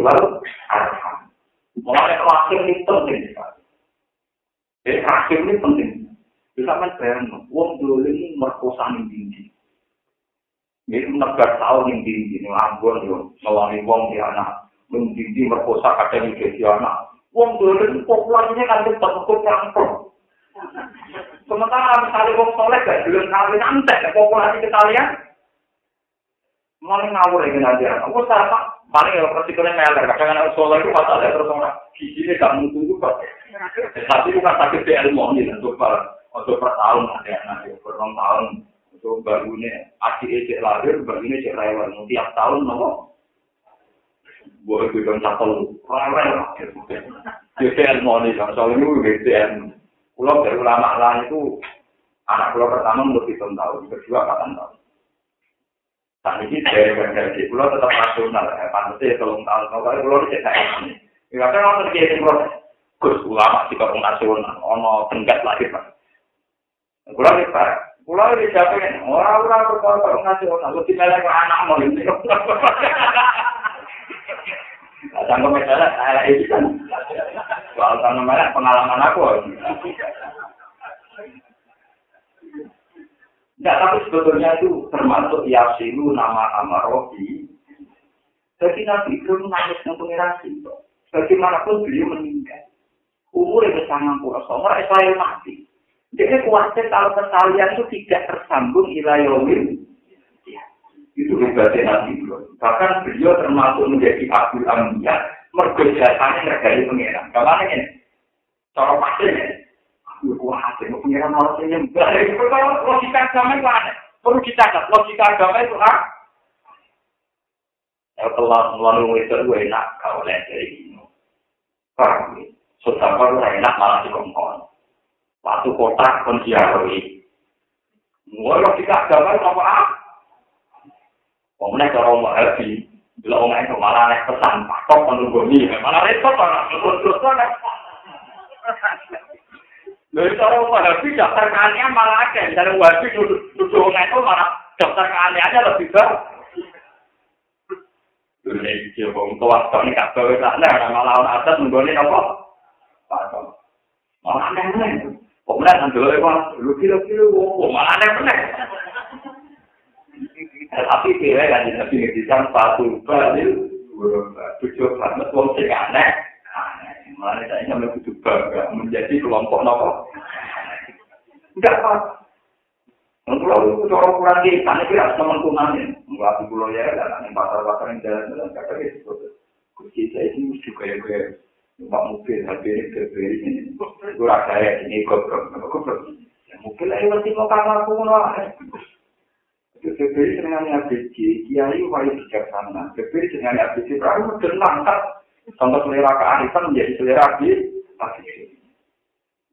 wal arham. Mulai terakhir ini penting sekali. Jadi terakhir ini penting. Bisa kan bayang, wong dulu ini merkosa yang tinggi. Ini menegar tahun yang tinggi, ini ambon, ngelani wong di anak. Mendidi merkosa kadang di anak. Wong dolen populasinya kan cepat cukup campur. Sementara misalnya wong soleh gak dolen kawin antek populasi kita. Mulai ngawur lagi nanti. Aku salah paling ya resikonya meler. Kadang anak soleh itu masalah terus orang gizinya gak mutu juga. Tapi itu kan sakit di ilmu ini untuk per untuk per tahun ada nanti per tahun untuk barunya adik ejek lahir barunya cek rewel tiap tahun nopo. Buat itu kan satu rewel. Jadi ilmu ini kan soalnya itu gitu Pulau dari ulama lain itu anak pulau pertama umur hitung tahun, kedua kapan tahun. Saat ini dari dari pulau tetap nasional, ya, pantasnya tolong tahun, kalau pulau itu tidak ini. Ya kan orang terjadi pulau, gus ulama di kampung nasional, ono tenggat lagi pak. Pulau ini pak, pulau ini siapa yang orang-orang berkata kampung nasional, lebih melek anak mau ini. Tanggung misalnya, saya ini kan, soal tanggung pengalaman aku. Enggak, tapi sebetulnya itu termasuk Yasilu nama Amarobi. Jadi Nabi itu nangis dengan pengiran itu. Bagaimanapun beliau meninggal. Umur itu sangat puluh umur saya mati. Jadi khawatir kalau kesalian itu tidak tersambung ilayawin. Ya, itu hebatnya Nabi itu. Bahkan beliau termasuk menjadi Abdul Amiyah. Mergojasanya ngergai pengiran. Bagaimana ini? Cara pastinya. Wah, hati mau pengiran orang yang baik. Kalau logika agama itu ada. Perlu dicatat. Logika agama itu ah. Ya telah melalui itu gue enak kau lihat dari ini. Paham ya? Sudah baru enak malah di kongkong. Waktu kota pun diarui. Mulai logika agama itu apa ah? Pemenang cara mau happy. Bila orang itu malah naik pesan. Patok menunggu ini. Malah repot. Malah repot. Lalu cara wahabi daftar keanehan malah ada. Misalnya wahabi duduk itu malah daftar keanehannya lebih baik. Lalu ini dia bong tua ini gak bawa sana. Malah orang atas menggoni apa? Malah aneh-aneh. Kemudian nanti lo emang lu kilo-kilo, malah aneh-aneh. Tapi kira kan di nabi ngedikan satu balik, tujuh banget, wong sing aneh. Malah saya ingin lebih bangga menjadi kelompok nopo. Enggak apa. Kalau itu cara kurang di sana kira teman kumanin, nggak pulau ya, dan pasar-pasar yang jalan-jalan kata gitu. Kunci saya ini mesti kayak kayak numpak mobil, tapi ini berbeda ini. Gue rasa ya ini goblok, goblok. Ya mobil aja masih mau kamar aku Itu berbeda dengan ABC, kiai wajib bijaksana. Berbeda dengan ABC, berarti tenang kan? Contoh selera kearifan menjadi selera di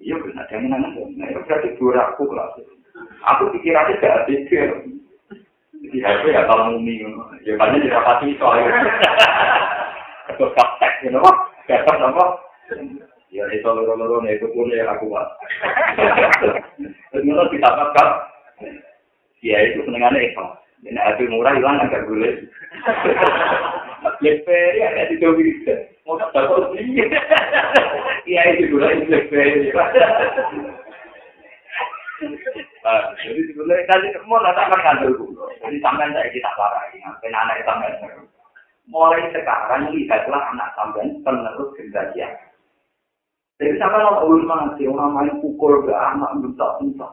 Iya benar, jangan nanya. Nah, itu berarti dua aku. Aku pikirannya gak pikir. Jadi HP ya kalau mumi. Ya banyak dirapati soalnya. Terus kaptek, you know. Kaptek apa? Ya itu loro-loro nih, itu pun ya aku buat. Terus kita kap. Ya itu senengannya itu. Ini hasil murah hilang agak boleh. Blackberry ada di Tobi. Mau sih. Anak mulai sekarang lihatlah anak sampai penerus generasi Jadi sampai lo ulun mati orang main pukul ke anak bentak-bentak.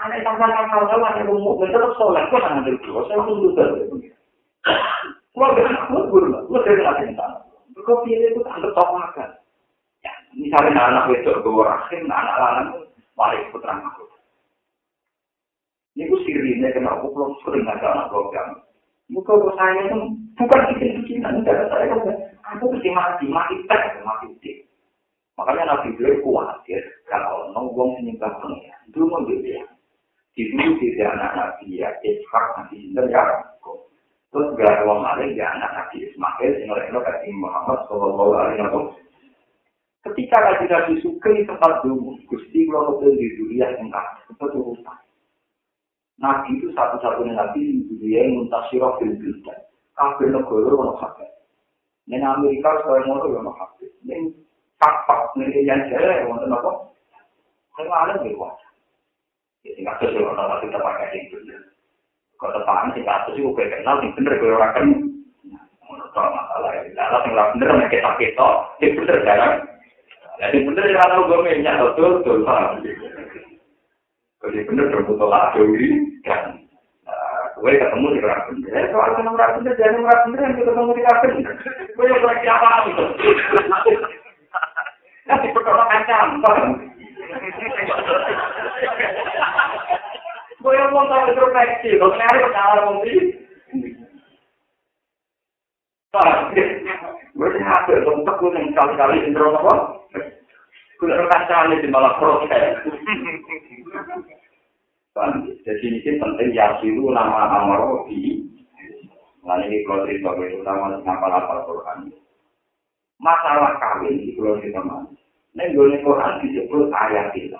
Anak sampai kapal kapal ada rumah, terus soleh, kok ada dulu, saya tunggu terus. Kalau gak aku guru, lu dari lagi sana. Kau pilih itu tak ada makan. Ya, misalnya anak itu gue rahim, anak lanang balik putra aku. Ini gue sirinya kena aku belum sering ada anak program. Muka gue saya itu bukan bikin-bikinan, tidak saya aku mesti mati, mati tek, mati tek. Makanya Nabi beliau khawatir kalau nongkrong menyembah pengira, itu mau dia. Di dulu tidak anak Nabi ya, Ishak Nabi Sinter ya Terus gak ada orang lain ya anak Nabi Ismail, sehingga oleh kata Muhammad Sallallahu Alaihi Wasallam. Ketika Nabi Nabi Sugeng tempat dulu, Gusti kalau di dunia yang tak seperti urusan. Nabi itu satu-satunya Nabi di dunia yang muntasirah fil bildan. Kafir negara ono hak. Nen Amerika sekarang ono ono hak. Nen kapak nen yang jaya ono apa? Kalau ada nih Jadi nggak sesuai orang orang kita pakai itu. Tepat sih nggak sesuai gue kenal sih bener gue orang kan. Kalau masalah ya, kalau sih nggak bener nih kita kita, itu bener jarang. Jadi bener ya kalau gue mainnya betul betul paham. Jadi bener terbuka lah jadi kan. Gue ketemu di orang bener. Eh, soal ketemu orang bener, jadi orang bener yang ketemu di orang bener. Gue yang lagi apa itu? Nanti berdoa kancam. Gue yang mau tahu introspeksi, lo nyari kenal mobil. Gue sih hampir, untuk gue yang kali-kali intro apa? Gue kancam di malah proses. Jadi ini penting ya silu nama amaro di Nah ini kalau cerita itu utama ngapal apal Quran. Masalah kawin di kalau cerita mana? Gue Quran disebut ayat itu.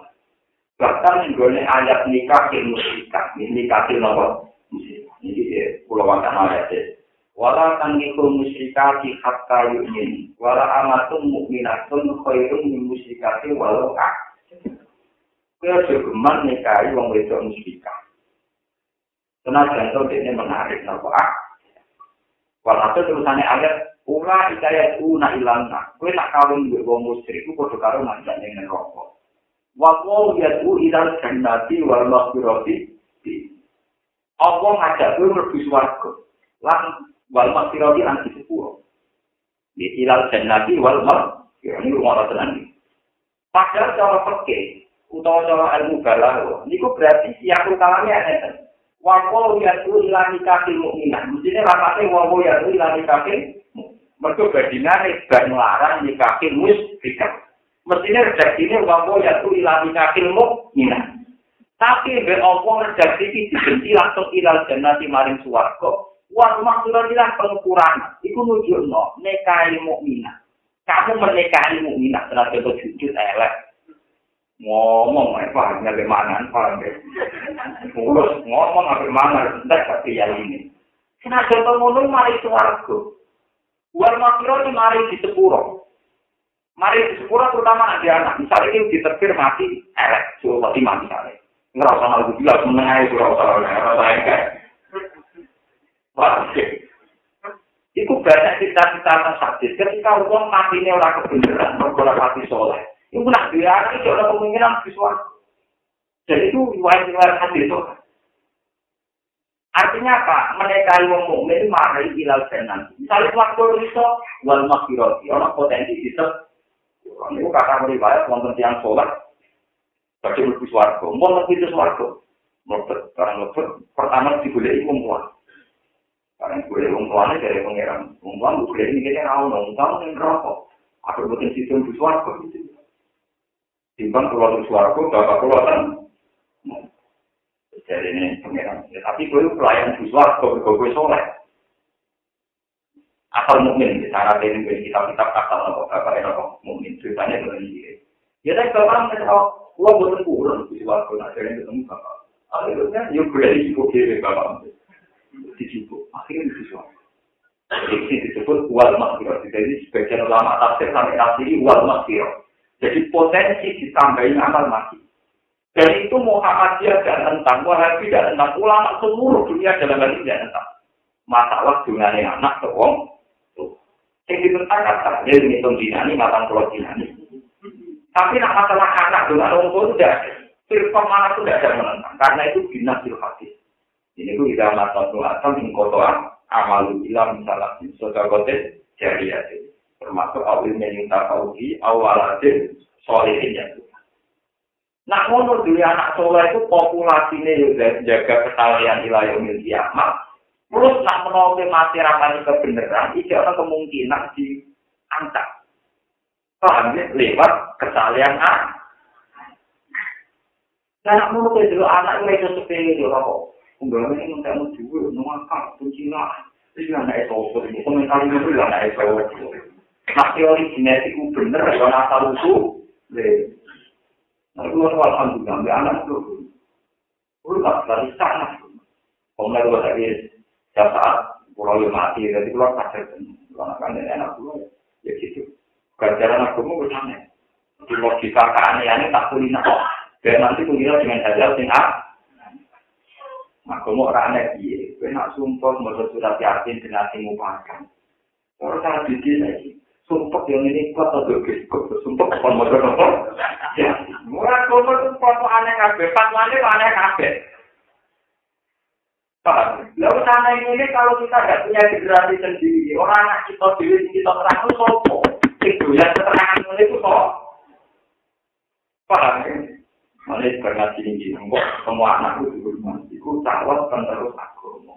Bahkan gue ayat nikah ilmu nikah, nikah ilmu Ini dia pulau wacana ayat. Wala tangiku musyrikati hatta yu'min. Wala amatum mu'minatun khairun min musyrikati walau ak. Kaya jogeman nikahi wong wedok musyrikah. Tenaga itu ini menarik nopo ah. Walhasil terusannya ayat Ula ikayat una ilana. Kue tak kawin gue wong musyrik, gue kudu karo ngajak dengan rokok. Wakau yadu ilal jannati wal maghfirati. Apa ngajak gue merbu swarga. Lan wal maghfirati lan di sepuluh. Di ilal jannati wal maghfirati. Ini rumah tenang. Padahal cara pekeh, utawa cara ilmu balaghah niku berarti siap utamane ana Wapo ya tu ilani kaki mukminah. Mestinya rapatnya wapo ya tu ilani kaki. Mereka berdinari dan melarang nikahi musyrikah. Mestinya redaksinya wapo ya tu ilani kaki mukminah. Tapi be opo redaksi ini dibenci langsung ilal jannati maring suwargo. Wah maksudnya ilah pengukuran. Iku nunjuk no nikahi mukminah. Kamu menikahi mukminah setelah jujur elek. ngomong eh paham nggak mana paham deh ngurus ngomong apa mana tidak tapi yang ini kena contoh ngomong mari suaraku buat makro ini mari di sepuro mari di sepuro terutama anak anak misalnya ini diterpir mati elek suruh mati mati misalnya ngerasa nggak gue bilang menengah itu ngerasa kayak Oke. Iku banyak cerita-cerita tentang sakit. Ketika orang mati ini orang kebenaran, orang mati soleh. Itu nak dia itu ada kemungkinan visual. Jadi itu riwayat-riwayat hadis itu. Artinya apa? Mereka yang mukmin mari ilal jenan. Misalnya waktu itu wal makiroti, orang potensi itu. Ini kata riwayat wonten tiang sholat. Bagi lebih suarga, mau lebih itu suarga. Melebat, karena melebat, pertama digulai umpuan. Karena digulai umpuannya dari pengiran. Umpuan digulai ini kita rawon, umpuan ini rokok. Ada potensi itu suarga. timbang keluar suaraku bapak keluar kan jadi ini pengiran tapi gue pelayan di suaraku gue gue soleh asal mukmin di sana ini gue kitab kitab asal nopo bapak nopo mukmin ceritanya dengan ini. Ya tapi kalau kita tahu gue bukan kurang di suaraku nah jadi ketemu bapak. Akhirnya yuk gue di situ kiri bapak. Situ akhirnya di situ jadi disebut wal makhluk jadi sebagian ulama tafsir sampai nafsiri wal makhluk Jadi potensi ditambahin amal mati. Dan itu Muhammadiyah dan tentang Wahabi dan tentang ulama seluruh dunia dalam hal ini dan tentang. Masalah dungannya anak ke wong. Yang ditentangkan tak ada ini dinani matang pulau dinani. Tapi nak masalah anak dengan orang tua tidak Firqah mana itu tidak ada menentang. Karena itu binasil hadis. Ini itu tidak matang pulau atau mengkotoran amalu ilam misalnya. Soda kote jari termasuk awil menying tafauhi awalatin solehin yang Nah, menurut dunia anak soleh itu populasinya juga jaga kesalahan ilayah umil kiamat. Terus nak menolak mati rapani kebenaran, itu ada kemungkinan diangkat. Paham ya? Lewat kesalahan A. Nah, nak menolak itu anak itu seperti itu. Enggak, ini nggak mau juga, nunggu kunci lah. Itu anak itu, komentar itu anak itu. Nah, teori genetik itu bener, ya asal usul. Nah, itu alhamdulillah, nggak anak itu. Udah, dari sana. Kemudian gue tadi, saat pulau yang mati, jadi pulau kasih. Kalau kan enak pulau, ya gitu. Ganjaran aku mau bertanya. Di logika keanehannya tak kulina. Dan nanti kulina dengan hajal sing A. Aku mau orang aneh, iya. Gue nak sumpah, mau surat yakin, dengan timu pakan. Orang tak bikin lagi. sumpah yang ini kuat atau kok sumpah kon motor nopo ya murah kono tuh foto aneh kabeh fatwane aneh kabeh Lalu sana ini kalau kita tidak punya generasi sendiri, orang anak kita diri kita itu sopo. Itu yang keterangan itu sopo. Paham ya? Mulai berngaji tinggi, semua anak itu rumah, itu calon penerus agama.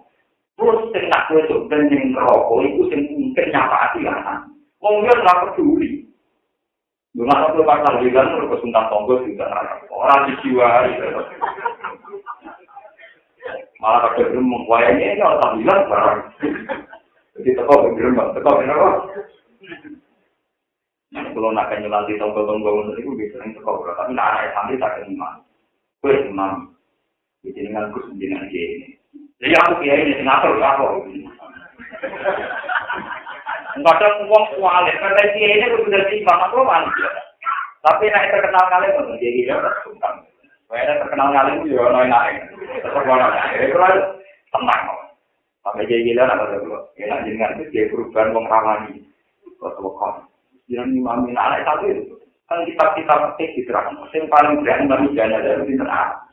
Terus sing nak wedok ben ning rokok iku sing mungkin nyapati anak. Wong yo ora peduli. Nek aku pasal bilang terus kesuntan tonggo juga ora dijiwai. Malah pada geremeng wayangnya ini orang bilang barang. Jadi teko geremeng teko kenapa kalau nak kenyu nanti tonggo-tonggo untuk itu bisa sering teko tapi nak anak santri tak kenima gue imam. Jadi dengan kus dengan ini. Jadi aku kiai ini ngatur aku Kadang uang kuali, karena dia ini udah aku manusia. Tapi naik terkenal kalian, jadi dia udah Kayaknya terkenal kali itu ya noy naik. Tetap orang naik. Itu lah tenang. Sampai jadi gila apa tuh? Ya jadi itu dia perubahan wong ramani. Kau tahu kan? Jangan imami anak satu itu. Kan kita kita petik di terang. Yang paling berani manusia ada di tengah.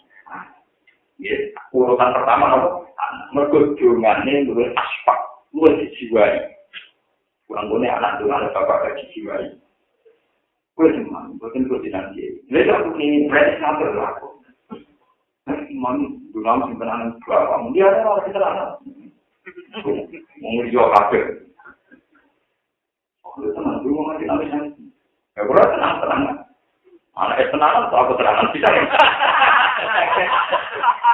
Ya, urutan pertama apa? Mereka jungannya dulu aspak, lu dijiwai. Kurang gue anak ada bapak dijiwai. Tidak dia. Lalu aku ini berarti ngatur aku. Imam dulu simpenan berapa? Dia kita lah. Mau jual kafe. Aku tenang dulu mau ngasih nabi saya. Ya tenang tenang. Anak es tenang aku tenang bisa.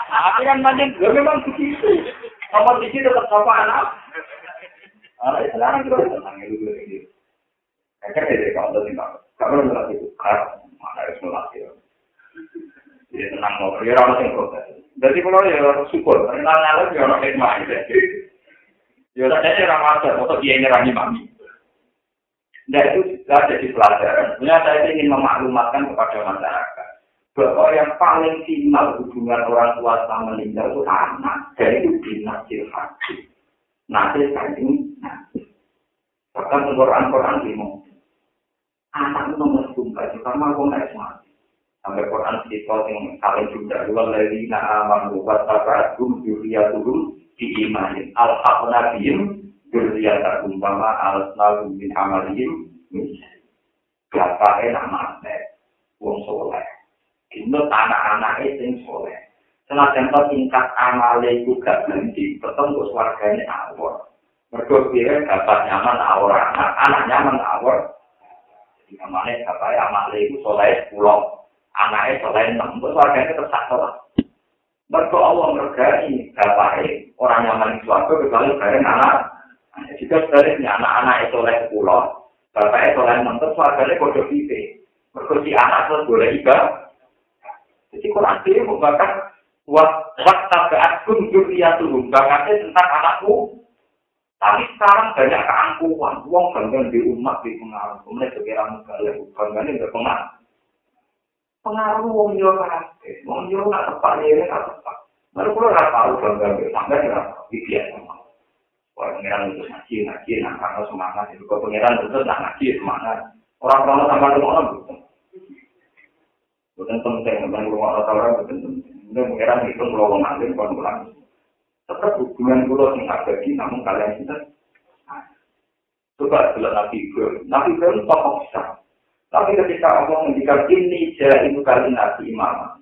Tapi kan manjing, gue memang begitu. Sama di sini tetap sama anak. Anak es tenang juga tenang lu gitu. Kayaknya dari kawan tadi Kalau nggak itu, kan mana harus melatih. Ya tenang mau, ya orang yang protes. Jadi kalau ya syukur, karena nyawa ya orang yang main. Ya tadi orang wajar, atau dia nyerang mami. Nah itu sudah jadi pelajaran. Sebenarnya saya ingin memaklumatkan kepada masyarakat bahwa yang paling final hubungan orang tua sama meninggal itu anak. Dan itu binasil hati. Nasir kandung, nasir. Bahkan Quran-Quran dimong. Anak nomor tunggal juga mau naik mati sampai Quran kita yang saling juga dua lagi na aman buat apa tum dunia turun di imanin al haknabiyim dunia tak umpama al nabi bin amaliyim siapa enak mati wong soleh. Itu anak-anak itu soleh. Senajan to tingkat amale iku gak ganti, tetep kok swargane awor. Mergo dia dapat nyaman awor. Anak, anak nyaman awor, Namanya bapak anak itu soleh pulau, anaknya soleh enam, terus warganya tetap sholat. Mereka Allah mergani bapak orang nyaman di suatu kecuali bareng anak. Jika sebaliknya anak-anak itu soleh pulau, bapak soleh enam, terus warganya kode pipi. Mereka si anak terus boleh ibadah. Jadi Quran ini membakar waktu saat kun juriyatuhum, bakatnya tentang anakku Tapi sekarang banyak keangkuhan, uang bangga di umat di pengaruh, kemudian sekira negara bangga ini berpengaruh. Pengaruh uang yo kafe, uang yo nggak tepat ini nggak tepat. Baru kalau nggak tahu bangga di sampai nggak bikin sama. Kalau pengiran itu ngaji ngaji, karena semangat itu kalau pengiran itu nggak ngaji semangat. Orang-orang sama orang betul. Bukan penting, bukan orang orang betul penting. Ini pengiran itu kalau ngalim, kalau pulang. Tetap hubungan pulau yang abadi namun kalian kita coba jelas nabi Ibrahim. Nabi Ibrahim tokoh besar. Tapi ketika Allah menjadikan ini jadi itu kali nabi imam.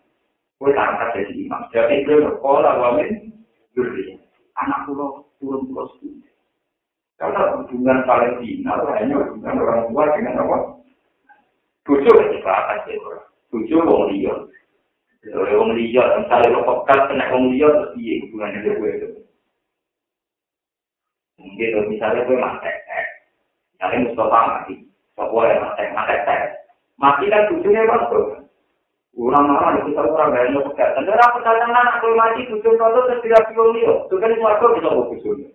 Gue angkat jadi imam. Jadi Ibrahim berkola wamin beri anak pulau turun pulau sepuluh. Karena hubungan paling final hanya hubungan orang tua dengan apa? Tujuh itu tujuh orang Kalau orang liya, misalnya lo pekat kena orang liya, terus iya hubungannya dengan gue itu. Mungkin kalau misalnya gue mati, misalnya Mustafa mati, Sopo yang mati, mati tes. Mati kan tujuhnya waktu. Orang marah itu tahu orang gak ada pekat. Dan orang pekat anak gue mati, tujuh tahun terus tidak pion liya. Itu kan suatu bisa gue tujuhnya.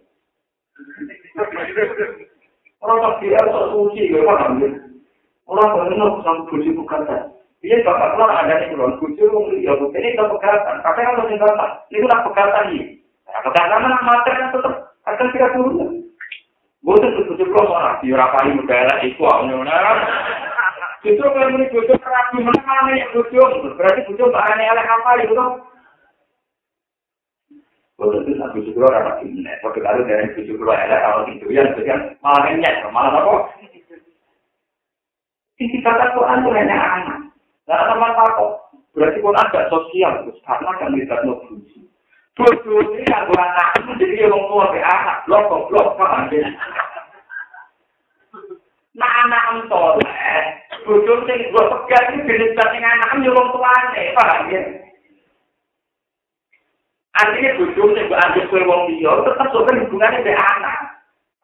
Orang kira sok suci, gue paham Orang benar sama tujuh bukan Iya bapak keluar ada di kulon kucur ya bu ini itu pegatan. Kakek kalau tinggal tak ini udah pegatan ini. Pegatan mana materi yang tetap akan tidak turun. Bosan tuh kucur kalau orang di rapali negara itu awalnya. Justru kalau ini kucur rapi mana mana yang kucur berarti kucur bahannya oleh apa itu? Kalau itu satu bujuk kulo rapat gimana? Kalau kalau dari bujuk kulo ada kalau itu ya, itu kan malah nyet, malah apa? Sisi kata Quran itu hanya anak. Nah, teman takut. Berarti Quran agak sosial, terus karena kan tidak no bujuk. Bujuk ini kan anak, jadi orang tua ke anak, blok blok paham ya? Nah, anak entol, bujuk sing gue pegang ini jenis dengan anak, nyolong tuane, paham ya? Artinya bojo sing mbok anggap kowe wong liya tetep sok hubungane mbek anak.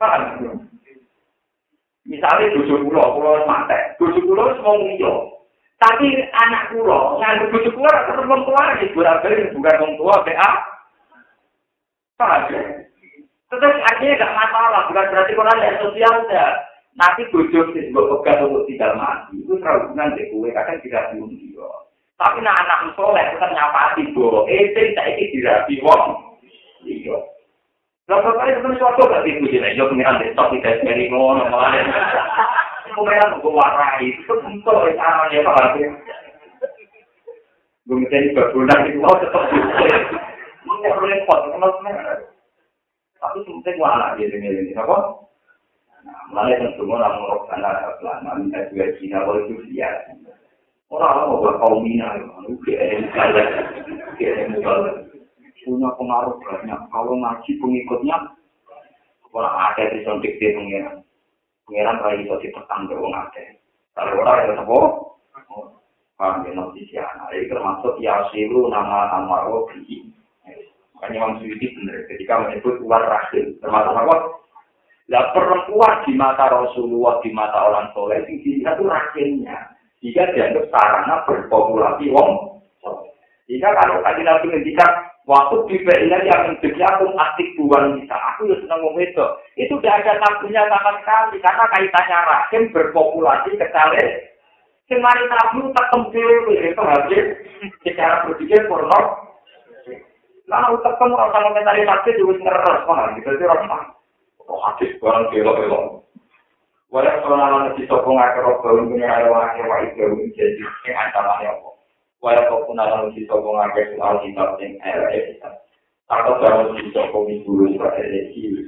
Paham? Misalnya bojo kula, kula mate, bojo kula wis wong liya. Tapi anak kula nganggep bojo kula ora tetep wong tua iki, ora bali bukan wong tua mbek a. Paham? Tetep artinya gak masalah, bukan berarti kula ada sosial ya. Nanti bojo sing mbok pegang untuk tidak mati, itu terhubungan dengan kowe kadang tidak diundi. Tapi nak anak soleh tetap nyapa di bawah. Eh, saya ini dirapi wong. Iya. Lalu kali itu suatu gak tipu jadi, yo pengiran desktop tidak dari ngono malah. Pengiran gue warai, itu bentuk caranya pak. Gue misalnya berbulan itu mau tetap perlu repot, kenal Tapi sebenarnya gue anak dia dengan ini, apa? Yang semua orang merokok karena selama minta juga Cina boleh itu Orang mau buat kaum Mina, UGM, UGM, punya pengaruh banyak. Kalau ngaji pengikutnya, orang ada di sontik di pengiran. Pengiran lagi itu ditekan ke orang ada. Kalau orang yang tebo, paham ya nanti siapa. Jadi termasuk ya silu nama nama Robi. Makanya Imam Suyuti benar ketika menyebut luar rahim. Termasuk apa? Lah perempuan di mata Rasulullah, di mata orang soleh, itu dilihat itu rahimnya. jika dianggap sarana berpopulasi wong. Jika kalau tadi nabi ngendikan waktu di PIN yang menjadi aku aktif buang bisa, aku ya senang ngomong itu. Itu tidak ada tabunya sama sekali karena kaitannya rahim berpopulasi kecale. Semari tabu tetap dewi itu habis secara berpikir porno. Lalu tetap orang kalau mentari tabu juga ngeres mana gitu sih orang. Oh habis barang belok-belok. Walau kalau di toko ngakar robbal punya ada wakil wakil baru jadi yang ancamannya apa? Walau kau pun ada di toko ngakar soal kitab yang LS Atau kalau di toko minggu sebagai resi